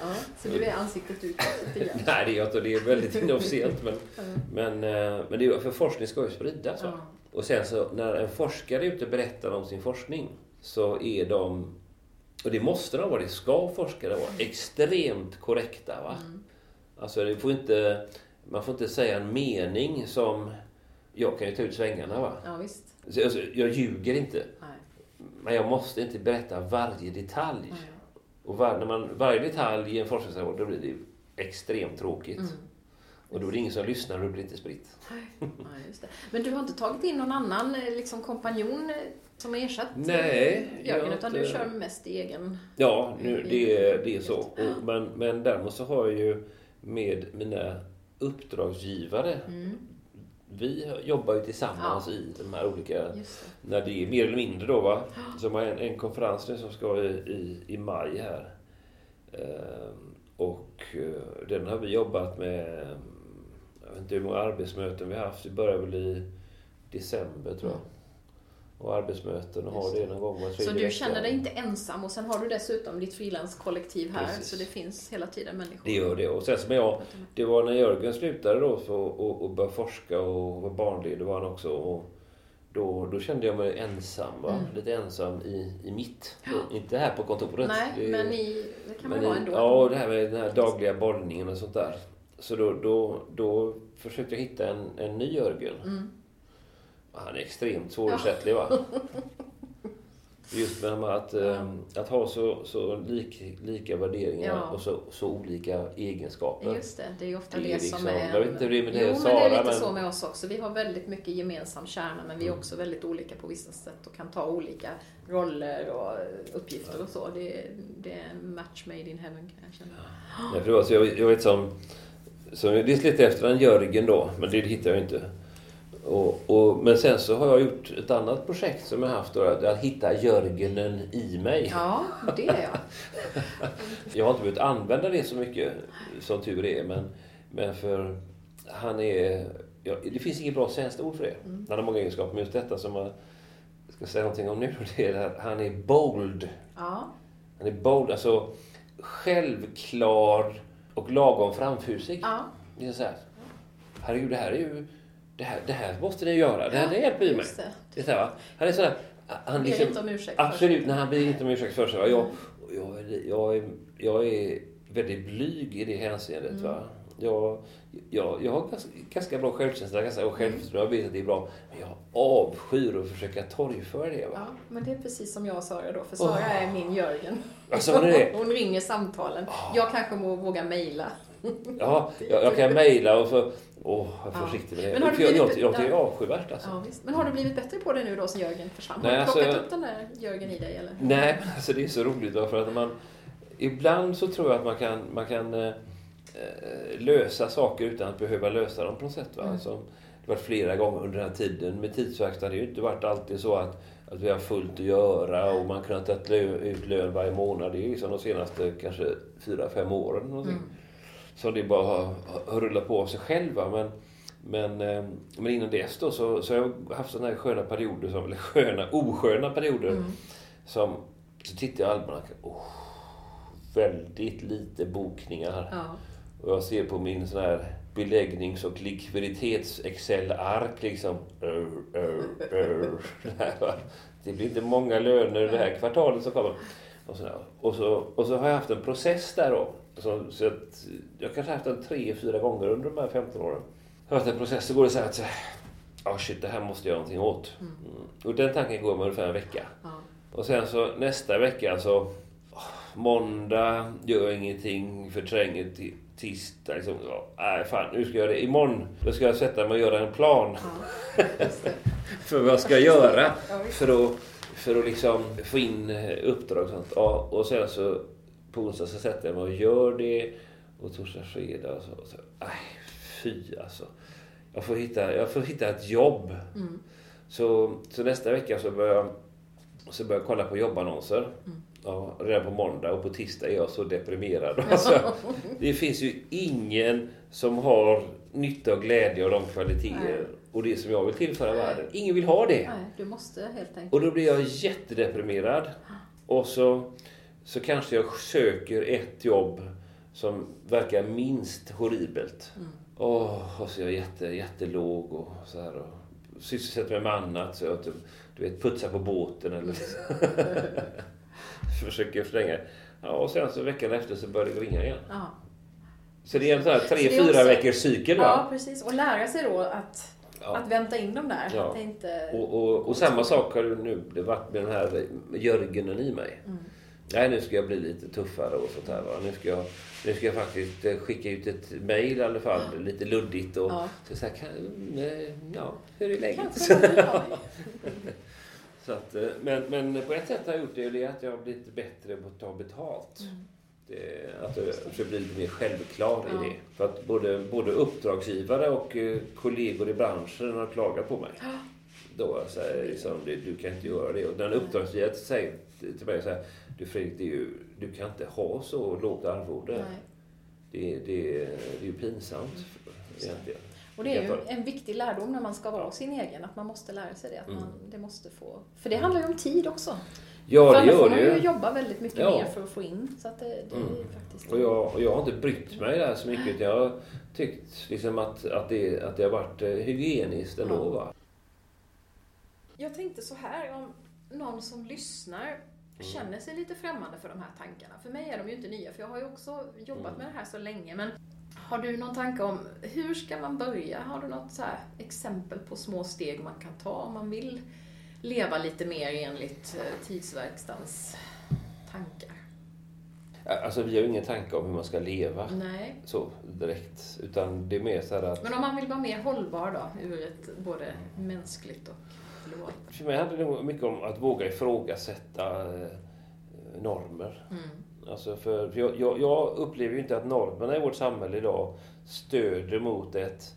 Ja, så du är ansiktet utåt. Nej, det är jag inte. Det är väldigt inofficiellt. Men, men, eh, men det är, för forskning ska ju spridas. Va? Ja. Och sen så när en forskare är ute och berättar om sin forskning så är de, och det måste de vara, det ska forskare vara, extremt korrekta. Va? Mm. Alltså det får inte, man får inte säga en mening som, jag kan ju ta ut svängarna. Va? ja, visst. Så, Alltså, jag ljuger inte, Nej. men jag måste inte berätta varje detalj. Nej. Och var, när man, varje detalj i en forskningsrapport, då blir det extremt tråkigt. Mm. Och då är det ingen som lyssnar och det blir inte spritt. Ja, just det. Men du har inte tagit in någon annan eh, liksom, kompanjon eh, som har ersatt Nej, Jörgen, jag utan du kör mest i egen... Ja, nu, det, är, det är så. Och, men, men däremot så har jag ju med mina uppdragsgivare Mm, Vi jobbar ju tillsammans i de här olika, det. när det är mer eller mindre då va. Som har en, en konferens nu som ska i, i, i maj här. Ehm, och eh, den har vi jobbat med, jag vet inte hur många arbetsmöten vi har haft. Vi börjar väl i december tror jag. Och arbetsmöten och har det någon gång var Så tredje du vecka. känner dig inte ensam och sen har du dessutom ditt frilanskollektiv här Precis. så det finns hela tiden människor. Det gör det. Och sen som jag, det var när Jörgen slutade då så, och, och började forska och var barnledig var han också. Och då, då kände jag mig ensam. Mm. Lite ensam i, i mitt. Inte här på kontoret. Nej, Det- men i, det kan man vara ändå. Ja, och det här med den här dagliga bollningen och sånt där. Så då, då, då försökte jag hitta en, en ny Jörgen. Mm. Han är extremt svårersättlig va? Just med att, eh, att ha så, så lik, lika värderingar Ja. och så, så olika egenskaper. Just det, det är ju ofta Det det, är som liksom- är... jag vet inte hur det är med jo, det, men Sara, det är lite men- så med oss också. Vi har väldigt mycket gemensam kärna men vi är Mm. också väldigt olika på vissa sätt och kan ta olika roller och uppgifter och så. Det är, det är en match made in heaven kan jag känna. Nej, för det var så jag, jag vet som... Så det är lite efter en Jörgen då, men det hittar jag inte. Och, och, men sen så har jag gjort ett annat projekt som jag haft då, att, att hitta Jörgenen i mig. Ja, det är jag. Jag har inte behövt använda det så mycket, som tur är. Men, men för han är... Ja, det finns inget bra svenskt ord för det. Mm. Han har många egenskaper, men just detta som jag ska säga någonting om nu, det är att han är bold. Ja, Han är bold, alltså självklar och lagom framfusig. ja. Det är så här, herregud, det här är ju... Det här, det här måste ni göra. Det här det hjälper ju mig. det. Det här? Han är sådär... Han liksom, inte om ursäkt absolut, när han ber inte om ursäkt för sig. va? Jag, jag, är, jag, är, jag är väldigt blyg i det hänseendet. Mm. Va? Jag, jag, jag har ganska, ganska bra självkänsla ganska, och självförtroende. Jag vet att det är bra. Men jag avskyr att försöka torgföra det. Va? Ja, men det är precis som jag och Sara då, för Sara är min Jörgen. Alltså, hon är? Hon ringer samtalen. Jag kanske må våga mejla. Ja, jag, jag kan mejla och så... Åh, jag är Ja. med det. Men har du jag, jag, blivit- jag det är avskyvärt alltså. Ja, visst. Men har du blivit bättre på det nu då sen Jörgen försvann? Har Nej, du alltså, plockat jag- upp den där Jörgen i dig eller? Nej, men alltså det är så roligt va, för att man... Ibland så tror jag att man kan, man kan eh, eh, lösa saker utan att behöva lösa dem på något sätt. Va? Mm. Som, det har varit flera gånger under den här tiden. Med har det ju inte varit alltid så att, att vi har fullt att göra och man kunnat ta ut lön varje månad. Det är liksom de senaste kanske fyra, fem åren. Någonting. Mm. Så det bara har, har rullat på av sig själva. Men, men, eh, men innan dess då så, så har jag haft sådana här sköna perioder, som, eller sköna, osköna perioder. Mm. Som, så tittar jag i almanackan. Oh, väldigt lite bokningar. Ja. Och jag ser på min sån här beläggnings och likviditets-Excel-ark liksom. Det här, va. Det blir inte många löner det här kvartalet som kommer. Och så, och så, och så har jag haft en process där då. Så, så att jag kanske har haft den tre, fyra gånger under de här 15 åren. Har haft en process så går det så här att Ja, shit, det här måste jag göra någonting åt. Mm. Och den tanken går med ungefär en vecka. Ja. Och sen så nästa vecka så... åh, Måndag gör jag ingenting, förtränger till tisdag. Liksom, nej, fan, nu ska jag göra det. Imorgon då ska jag sätta mig och göra en plan Ja, för vad jag ska göra. För att, för att liksom få in eh, uppdrag och sånt. Ja, och sen så på onsdag så sätter jag mig och gör det. Och torsdag, fredag och så. Och så nej, fy alltså. Jag får hitta, jag får hitta ett jobb. Mm. Så, så nästa vecka så börjar jag, så börjar jag kolla på jobbannonser. Mm. Ja, redan på måndag och på tisdag är jag så deprimerad. Alltså, det finns ju ingen som har nytta och glädje av de kvaliteter Nej. och det som jag vill tillföra världen. Ingen vill ha det. Nej, du måste helt enkelt. Och då blir jag jättedeprimerad. Och så, så kanske jag söker ett jobb som verkar minst horribelt. Mm. Åh, och så är jag jätte, jättelåg och så här. Och sysselsätter mig med annat. Så jag typ, du vet, putsar på båten eller försöker förlänga. Ja, och sen så veckan efter så börjar det ringa igen. Ja. Så det är en sån här tre, fyra också- veckors cykel. ja, precis. Och lära sig då att, Ja. att vänta in dem där. Ja. Inte... Och, och, och samma sak har det nu det varit med den här Jörgenen i mig. Mm. Nej, nu ska jag bli lite tuffare och sånt här. Va? Nu, ska jag, nu ska jag faktiskt eh, skicka ut ett mejl i alla fall, lite luddigt. Och, Ja. så så här, kan, eh, ja, hur är läget? Så att, eh, men, men på ett sätt har jag gjort det, det är att jag har blivit bättre på att ta betalt. Mm. Det, att jag försöker bli lite mer självklar Ja. i det. För att både, både uppdragsgivare och kollegor i branschen har klagat på mig. Då säger liksom, du kan inte göra det. Och den uppdragsgivaren säger till mig så här, du Fredrik, ju, du kan inte ha så lågt arvode. Nej. Det, det, det är ju pinsamt egentligen. Och det är ju en viktig lärdom när man ska vara sin egen, att man måste lära sig det. Att Mm. man, det måste få, för det handlar ju om tid också. Ja, för det annars får gör man ju jobba väldigt mycket Ja. mer för att få in. Så att det, det är Mm. faktiskt... Och jag, och jag har inte brytt mig där så mycket. Jag har tyckt liksom att, att, det, att det har varit eh, hygieniskt ändå. Ja. Va? Jag tänkte så här, om någon som lyssnar Mm. Känner sig lite främmande för de här tankarna. För mig är de ju inte nya, för jag har ju också jobbat Mm. med det här så länge. Men har du någon tanke om hur ska man börja? Har du något så exempel på små steg man kan ta om man vill leva lite mer enligt eh, tidsverkstans tankar? Alltså vi har ju ingen tanke om hur man ska leva Nej. så direkt. Utan det är mer så att... Men om man vill vara mer hållbar då, ur ett både mänskligt och globalt För mig handlar det nog mycket om att våga ifrågasätta eh, normer. mm. Alltså för för jag, jag, jag upplever ju inte att normerna i vårt samhälle idag stöder mot ett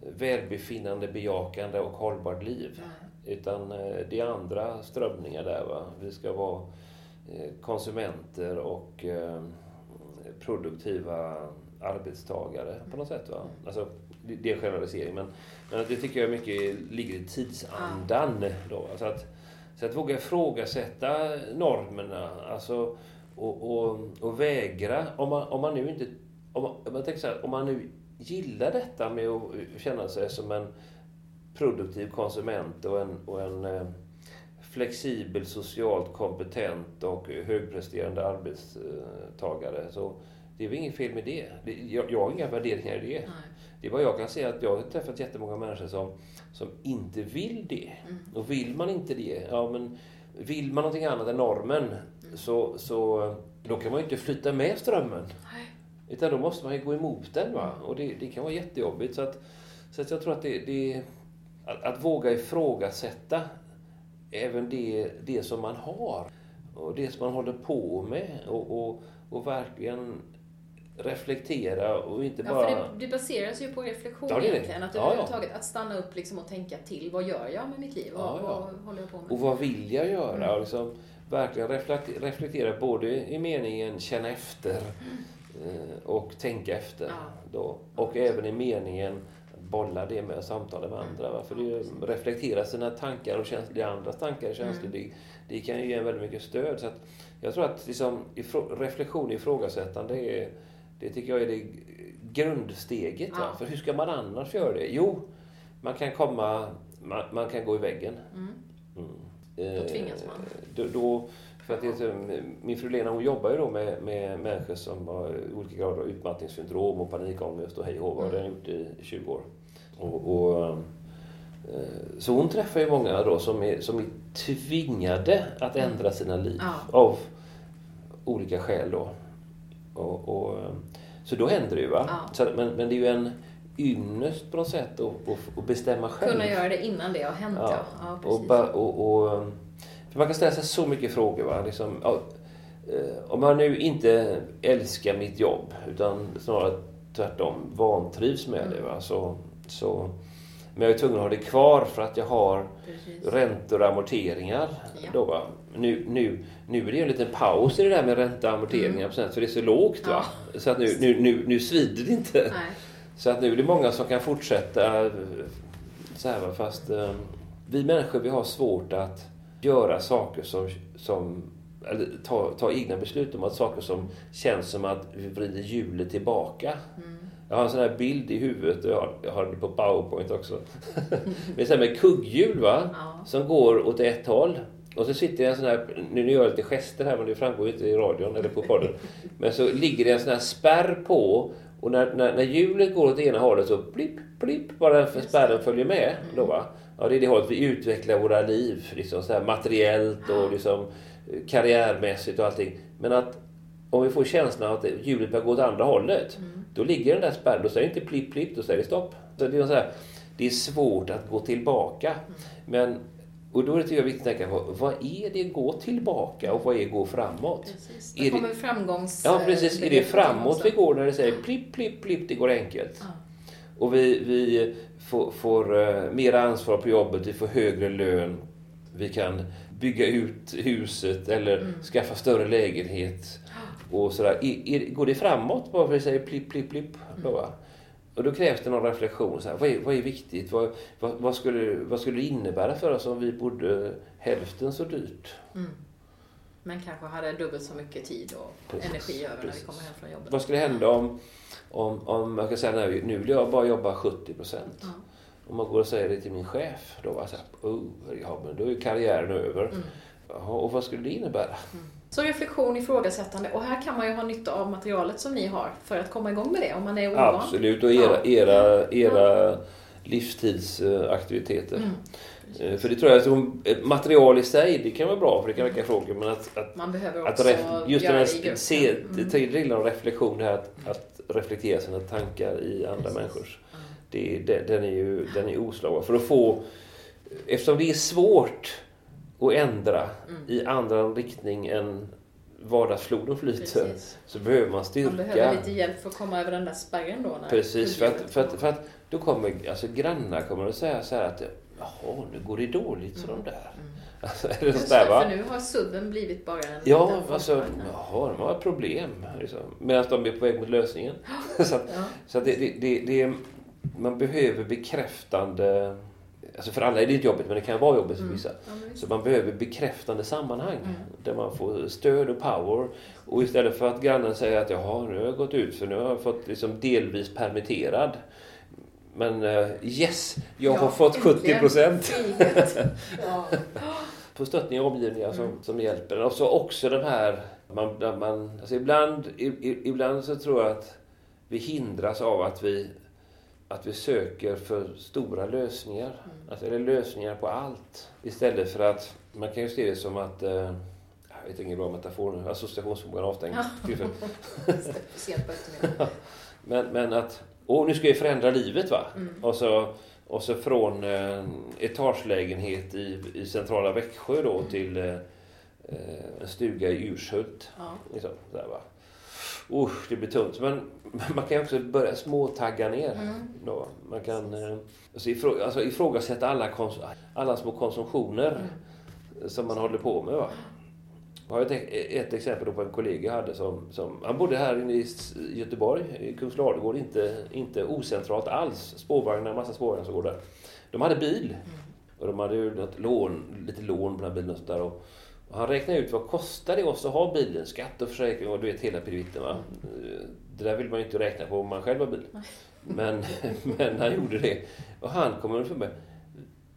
välbefinnande, bejakande och hållbart liv. Nej. Utan eh, det är andra strömningar där. Va? Vi ska vara eh, konsumenter och produktiva arbetstagare på något sätt. Va? Alltså, det är en generalisering men, men det tycker jag mycket ligger i tidsandan. Då. Alltså att, så att våga ifrågasätta normerna alltså, och, och, och vägra, om man, om man nu inte... Om man, om man tänker så här, om man nu gillar detta med att känna sig som en produktiv konsument och en, och en eh, flexibel, socialt kompetent och högpresterande arbetstagare. Så det är väl inget fel med det. Det- Jag, jag har inga värderingar i det. Nej. Det är vad jag kan säga att jag har träffat jättemånga människor som, som inte vill det. Mm. Och vill man inte det, ja men vill man någonting annat än normen så, så då kan man ju inte flytta med strömmen. Nej. Utan då måste man ju gå emot den. Va? Och det, det kan vara jättejobbigt. Så, att, så att jag tror att det, det att, att våga ifrågasätta även det, det som man har och det som man håller på med och, och, och verkligen reflektera och inte Ja, bara... för det, det baseras ju på reflektion Ja, det är det. egentligen. Att Ja, ja. överhuvudtaget att stanna upp liksom och tänka till. Vad gör jag med mitt liv? Vad, Ja, ja. vad håller jag på med? Och vad vill jag göra? Mm. Liksom verkligen reflekte- reflektera både i meningen känna efter eh, och tänka efter. Ja. Då. Och även i meningen bolla det med och samtala med andra. Va? För det reflektera sina tankar och känslor, andras tankar och känslor, Mm. det, det kan ju ge en väldigt mycket stöd. Så jag tror att liksom, ifrå, reflektion och ifrågasättande är, det tycker jag är det grundsteget. Va? Ja. För hur ska man annars göra det? Jo, man kan komma, man, man kan gå i väggen. Mm. Mm. Då tvingas man. Då, då, för att det, min fru Lena hon jobbar ju då med, med människor som har olika grader av utmattningssyndrom och panikångest och hej och vad Mm. det har gjort i 20 år. Och, och, eh, så hon träffar ju många då som är, som är tvingade att ändra sina liv Ja. av olika skäl då. Och, och, så då händer det ju. Va? Ja. Så, men, men det är ju en ynnest på något sätt att, att, bestämma själv. Kunna göra det innan det har hänt, ja. ja. och, precis. ba, och, och, för man kan ställa sig så mycket frågor. Va? Liksom, ja, eh, om man nu inte älskar mitt jobb utan snarare tvärtom vantrivs med det. Va? Så, så, men jag är tvungen att ha det kvar för att jag har Precis. räntor och amorteringar. Ja. Då, va? Nu, nu, nu är det en liten paus i det där med ränta och amorteringar procent, för det är så lågt. Va? Så att nu, nu, nu, nu svider det inte. Nej. Så att nu är det många som kan fortsätta så här fast eh, vi människor vi har svårt att göra saker som, som eller ta, ta egna beslut om att saker som känns som att vi vrider hjulet tillbaka. Mm. Jag har en sån här bild i huvudet och jag har, jag har det på powerpoint också. med, så här med kugghjul va? Ja. som går åt ett håll. Och så sitter en sån här, nu gör jag lite gester här men det framgår ju inte i radion eller på podden. Men så ligger det en sån här spärr på och när, när, när hjulet går åt ena hållet så blipp, blipp, bara spärren det. följer med. Då, va? Ja, det är det hållet vi utvecklar våra liv, liksom så här materiellt och liksom eh, karriärmässigt och allting. Men att om vi får känslan att hjulet börjar gå åt andra hållet, Mm. då ligger den där spärren, då säger det inte plipp, plipp, då säger det stopp. Så det, är så här, det är svårt att gå tillbaka. Men Och då är det viktigt att tänka på vad är det gå tillbaka och vad är gå framåt? Precis. Är Då det- kommer framgångs... Ja, precis. Är det framåt vi går när det säger plipp, plipp, plipp, det går enkelt? Ja. Och vi, vi får, får eh, mer ansvar på jobbet, vi får högre lön, vi kan bygga ut huset eller Mm. skaffa större lägenhet. Och sådär. Är, är, går det framåt bara för att vi säger plipp, plipp, plipp? Mm. Och då krävs det någon reflektion. Så här, vad, är, vad är viktigt? Vad, vad, vad, skulle, vad skulle det innebära för oss om vi bodde hälften så dyrt? Mm. Men kanske hade dubbelt så mycket tid och Precis, energi över när vi precis. kommer hem från jobbet. Vad skulle hända om, om, om jag kan säga nu, nu vill jag bara jobba 70 procent. Ja. Om man går och säger det till min chef, då var jag så här, oh, ja, men då är karriären över. Mm. Och vad skulle det innebära? Så reflektion, ifrågasättande. Och här kan man ju ha nytta av materialet som ni har för att komma igång med det om man är ovan. Absolut, och era, era, era livstidsaktiviteter. Mm. Eh, För det tror jag, att ett material i sig, det kan vara bra för det kan väcka frågor, men att, att, Man behöver att också ref, just den här se, Mm. om reflektion, det här att, att reflektera sina tankar i andra Precis. människors. Ja. Det, den, den är ju den är oslagbar. För att få, eftersom det är svårt att ändra Mm. i annan riktning än vardagsfloden flyter, Precis. så behöver man styrka. Man behöver lite hjälp för att komma över den där spärren då. Precis, för att, för att, för att då kommer alltså, grannar kommer att säga så här att Jaha, nu går det dåligt för de där. Mm. Alltså, är det va? för nu har subben blivit bara en Ja, liten alltså, jaha, de har problem. Liksom. Medan de är på väg mot lösningen. så att, Ja. så att det, det, det, det, är- man behöver bekräftande... Alltså för alla är det inte jobbigt, men det kan vara jobbigt för Mm. vissa. Visst. Så man behöver bekräftande sammanhang Mm. där man får stöd och power. Och istället för att grannen säger att jaha, nu har jag gått ut för nu har jag fått liksom delvis permitterad. Men eh, yes, jag har Ja, fått 70 äntligen. procent. Ja. Få stöttning och omgivningar som, Mm. som hjälper. Och så också den här... Man, man, alltså ibland, ibland så tror jag att vi hindras av att vi, att vi söker för stora lösningar. Mm. Alltså, eller lösningar på allt. Istället för att... Man kan ju se det som att... Eh, jag vet ingen bra metafor nu. Associationsförmågan är avstängd. Ja. Men, men att... Åh, nu ska jag förändra livet va? Mm. Och så, och så från eh, etagelägenhet i, i centrala Växjö då till eh, eh, en stuga i Urshult. Ja. Liksom, där, va? Usch, det blir tungt. Men man kan också börja småtagga ner. Mm. Då. Man kan eh, alltså ifrå, alltså ifrågasätta alla, alla små konsumtioner Mm. som man håller på med. Va? Jag har ett, ett exempel på en kollega jag hade som, som... Han bodde här inne i Göteborg, i Kungsladugård. Inte, inte ocentralt alls. Spårvagnar, massa spårvagnar som går där. De hade bil. Och de hade ju något lån, lite lån på den här bilen och. Och, och han räknade ut vad kostar det oss att ha bilen? Skatt och försäkring och du vet hela pirivitten va. Det där vill man ju inte räkna på om man själv har bil. Men, men han gjorde det. Och han kom underfund med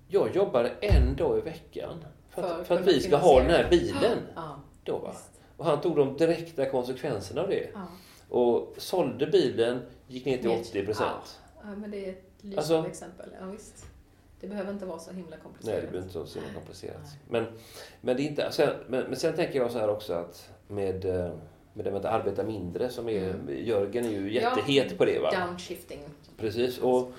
jag jobbar en dag i veckan för att, För för att vi ska ha den här bilen. Ja. Då, va? Och han tog de direkta konsekvenserna av det. Ja. Och sålde bilen, gick ner till Ner 80 procent. Ja, men det är ett lysande Alltså- exempel. Ja, visst. Det behöver inte vara så himla Nej, komplicerat. det blir inte så himla komplicerat. Nej. Men, men, det är inte, sen, men, men sen tänker jag så här också att med, eh, med det med att arbeta mindre som är, Mm. Jörgen är ju Ja, jättehet på det. Va? Downshifting. Precis. Och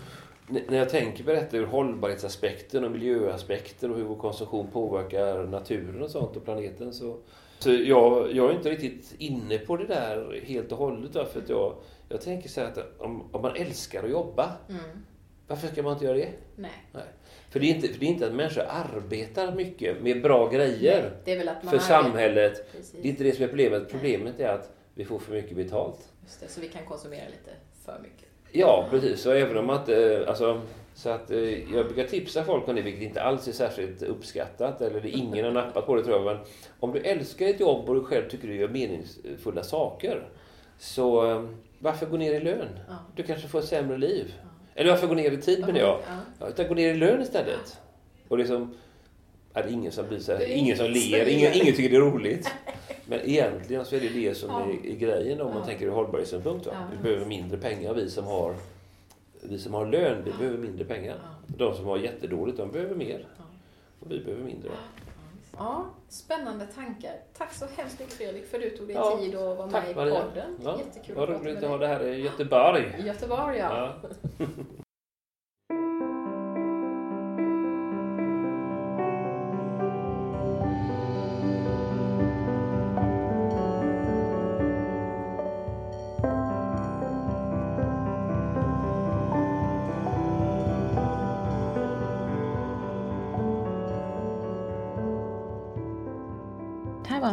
när jag tänker på detta ur hållbarhetsaspekten och miljöaspekter och hur vår konsumtion påverkar naturen och sånt och planeten så, så jag, jag är inte riktigt inne på det där helt och hållet. För att jag, jag tänker så här att om, om man älskar att jobba, Mm. Varför ska man inte göra det? Nej. För det är inte, för det är inte att människor arbetar mycket med bra grejer att för samhället. Det är inte det som är problemet. Problemet är att vi får för mycket betalt. Just det, så vi kan konsumera lite för mycket. Ja, precis. Så även om man inte... Alltså, så att, eh, jag brukar tipsa folk om det, vilket inte alls är särskilt uppskattat. Eller det, ingen har nappat på det tror jag. Men om du älskar ett jobb och du själv tycker du gör meningsfulla saker. Så eh, varför gå ner i lön? Ja. Du kanske får ett sämre liv. Eller varför gå ner i tid menar jag? Ja. Utan gå ner i lön istället. Och liksom... Ja, det är ingen som blir så här, är ingen som ler, ingen, ingen tycker det är roligt. Men egentligen så är det det som är, är grejen om man tänker ur hållbarhetssynpunkt. Vi behöver mindre pengar, vi som har, vi som har lön, vi behöver mindre pengar. De som har jättedåligt, de behöver mer. Och vi behöver mindre. Ja, spännande tankar. Tack så hemskt mycket Fredrik för att du tog dig Ja, tid att vara med i podden. Ja, Jättekul vad roligt att ha det här i Göteborg. Göteborg, ja. Ja.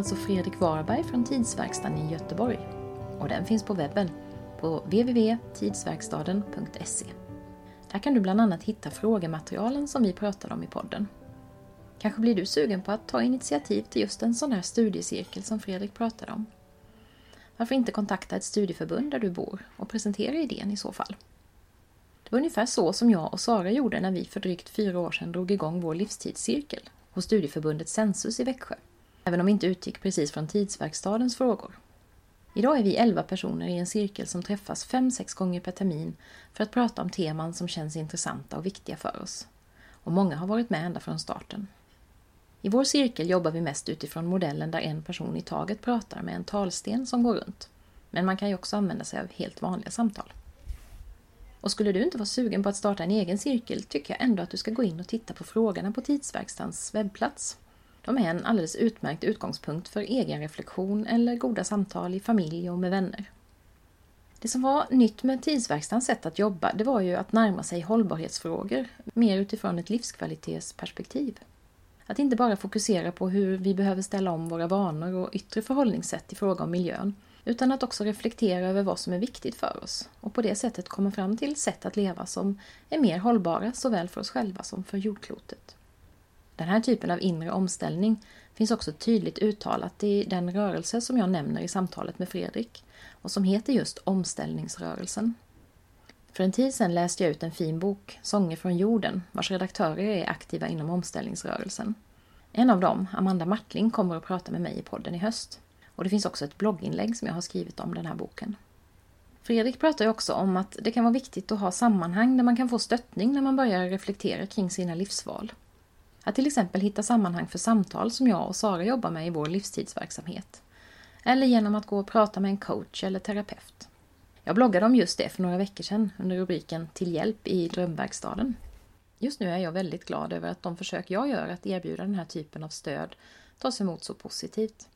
alltså Fredrik Warberg från Tidsverkstaden i Göteborg. Och den finns på webben på www.tidsverkstaden.se. Där kan du bland annat hitta frågematerialen som vi pratade om i podden. Kanske blir du sugen på att ta initiativ till just en sån här studiecirkel som Fredrik pratade om. Varför inte kontakta ett studieförbund där du bor och presentera idén i så fall? Det var ungefär så som jag och Sara gjorde när vi för drygt fyra år sedan drog igång vår livstidscirkel hos studieförbundet Sensus i Växjö. Även om vi inte utgick precis från tidsverkstadens frågor. Idag är vi elva personer i en cirkel som träffas fem, sex gånger per termin för att prata om teman som känns intressanta och viktiga för oss. Och många har varit med ända från starten. I vår cirkel jobbar vi mest utifrån modellen där en person i taget pratar med en talsten som går runt. Men man kan ju också använda sig av helt vanliga samtal. Och skulle du inte vara sugen på att starta en egen cirkel tycker jag ändå att du ska gå in och titta på frågorna på Tidsverkstans webbplats. De är en alldeles utmärkt utgångspunkt för egen reflektion eller goda samtal i familj och med vänner. Det som var nytt med Tidsverkstans sätt att jobba det var ju att närma sig hållbarhetsfrågor mer utifrån ett livskvalitetsperspektiv. Att inte bara fokusera på hur vi behöver ställa om våra vanor och yttre förhållningssätt i fråga om miljön, utan att också reflektera över vad som är viktigt för oss och på det sättet komma fram till sätt att leva som är mer hållbara såväl för oss själva som för jordklotet. Den här typen av inre omställning finns också tydligt uttalat i den rörelse som jag nämner i samtalet med Fredrik och som heter just omställningsrörelsen. För en tid sedan läste jag ut en fin bok, Sånger från jorden, vars redaktörer är aktiva inom omställningsrörelsen. En av dem, Amanda Martling, kommer att prata med mig i podden i höst. Och det finns också ett blogginlägg som jag har skrivit om den här boken. Fredrik pratar ju också om att det kan vara viktigt att ha sammanhang där man kan få stöttning när man börjar reflektera kring sina livsval. Att till exempel hitta sammanhang för samtal som jag och Sara jobbar med i vår livstidsverksamhet. Eller genom att gå och prata med en coach eller terapeut. Jag bloggade om just det för några veckor sedan under rubriken Till hjälp i drömverkstaden. Just nu är jag väldigt glad över att de försök jag gör att erbjuda den här typen av stöd tas emot så positivt.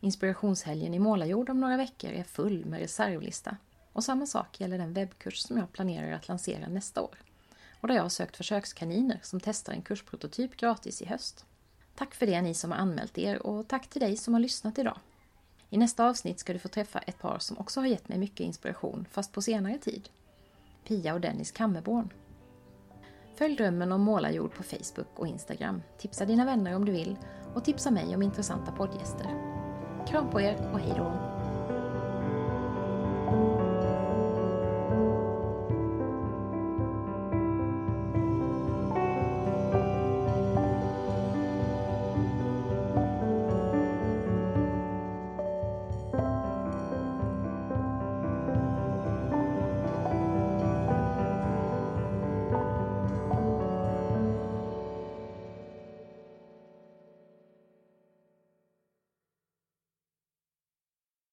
Inspirationshelgen i Målarjord om några veckor är full med reservlista. Och samma sak gäller den webbkurs som jag planerar att lansera nästa år. Och där jag har sökt försökskaniner som testar en kursprototyp gratis i höst. Tack för det ni som har anmält er och tack till dig som har lyssnat idag. I nästa avsnitt ska du få träffa ett par som också har gett mig mycket inspiration, fast på senare tid. Pia och Dennis Kammerborn. Följ Drömmen om målarjord på Facebook och Instagram. Tipsa dina vänner om du vill och tipsa mig om intressanta poddgäster. Kram på er och hejdå!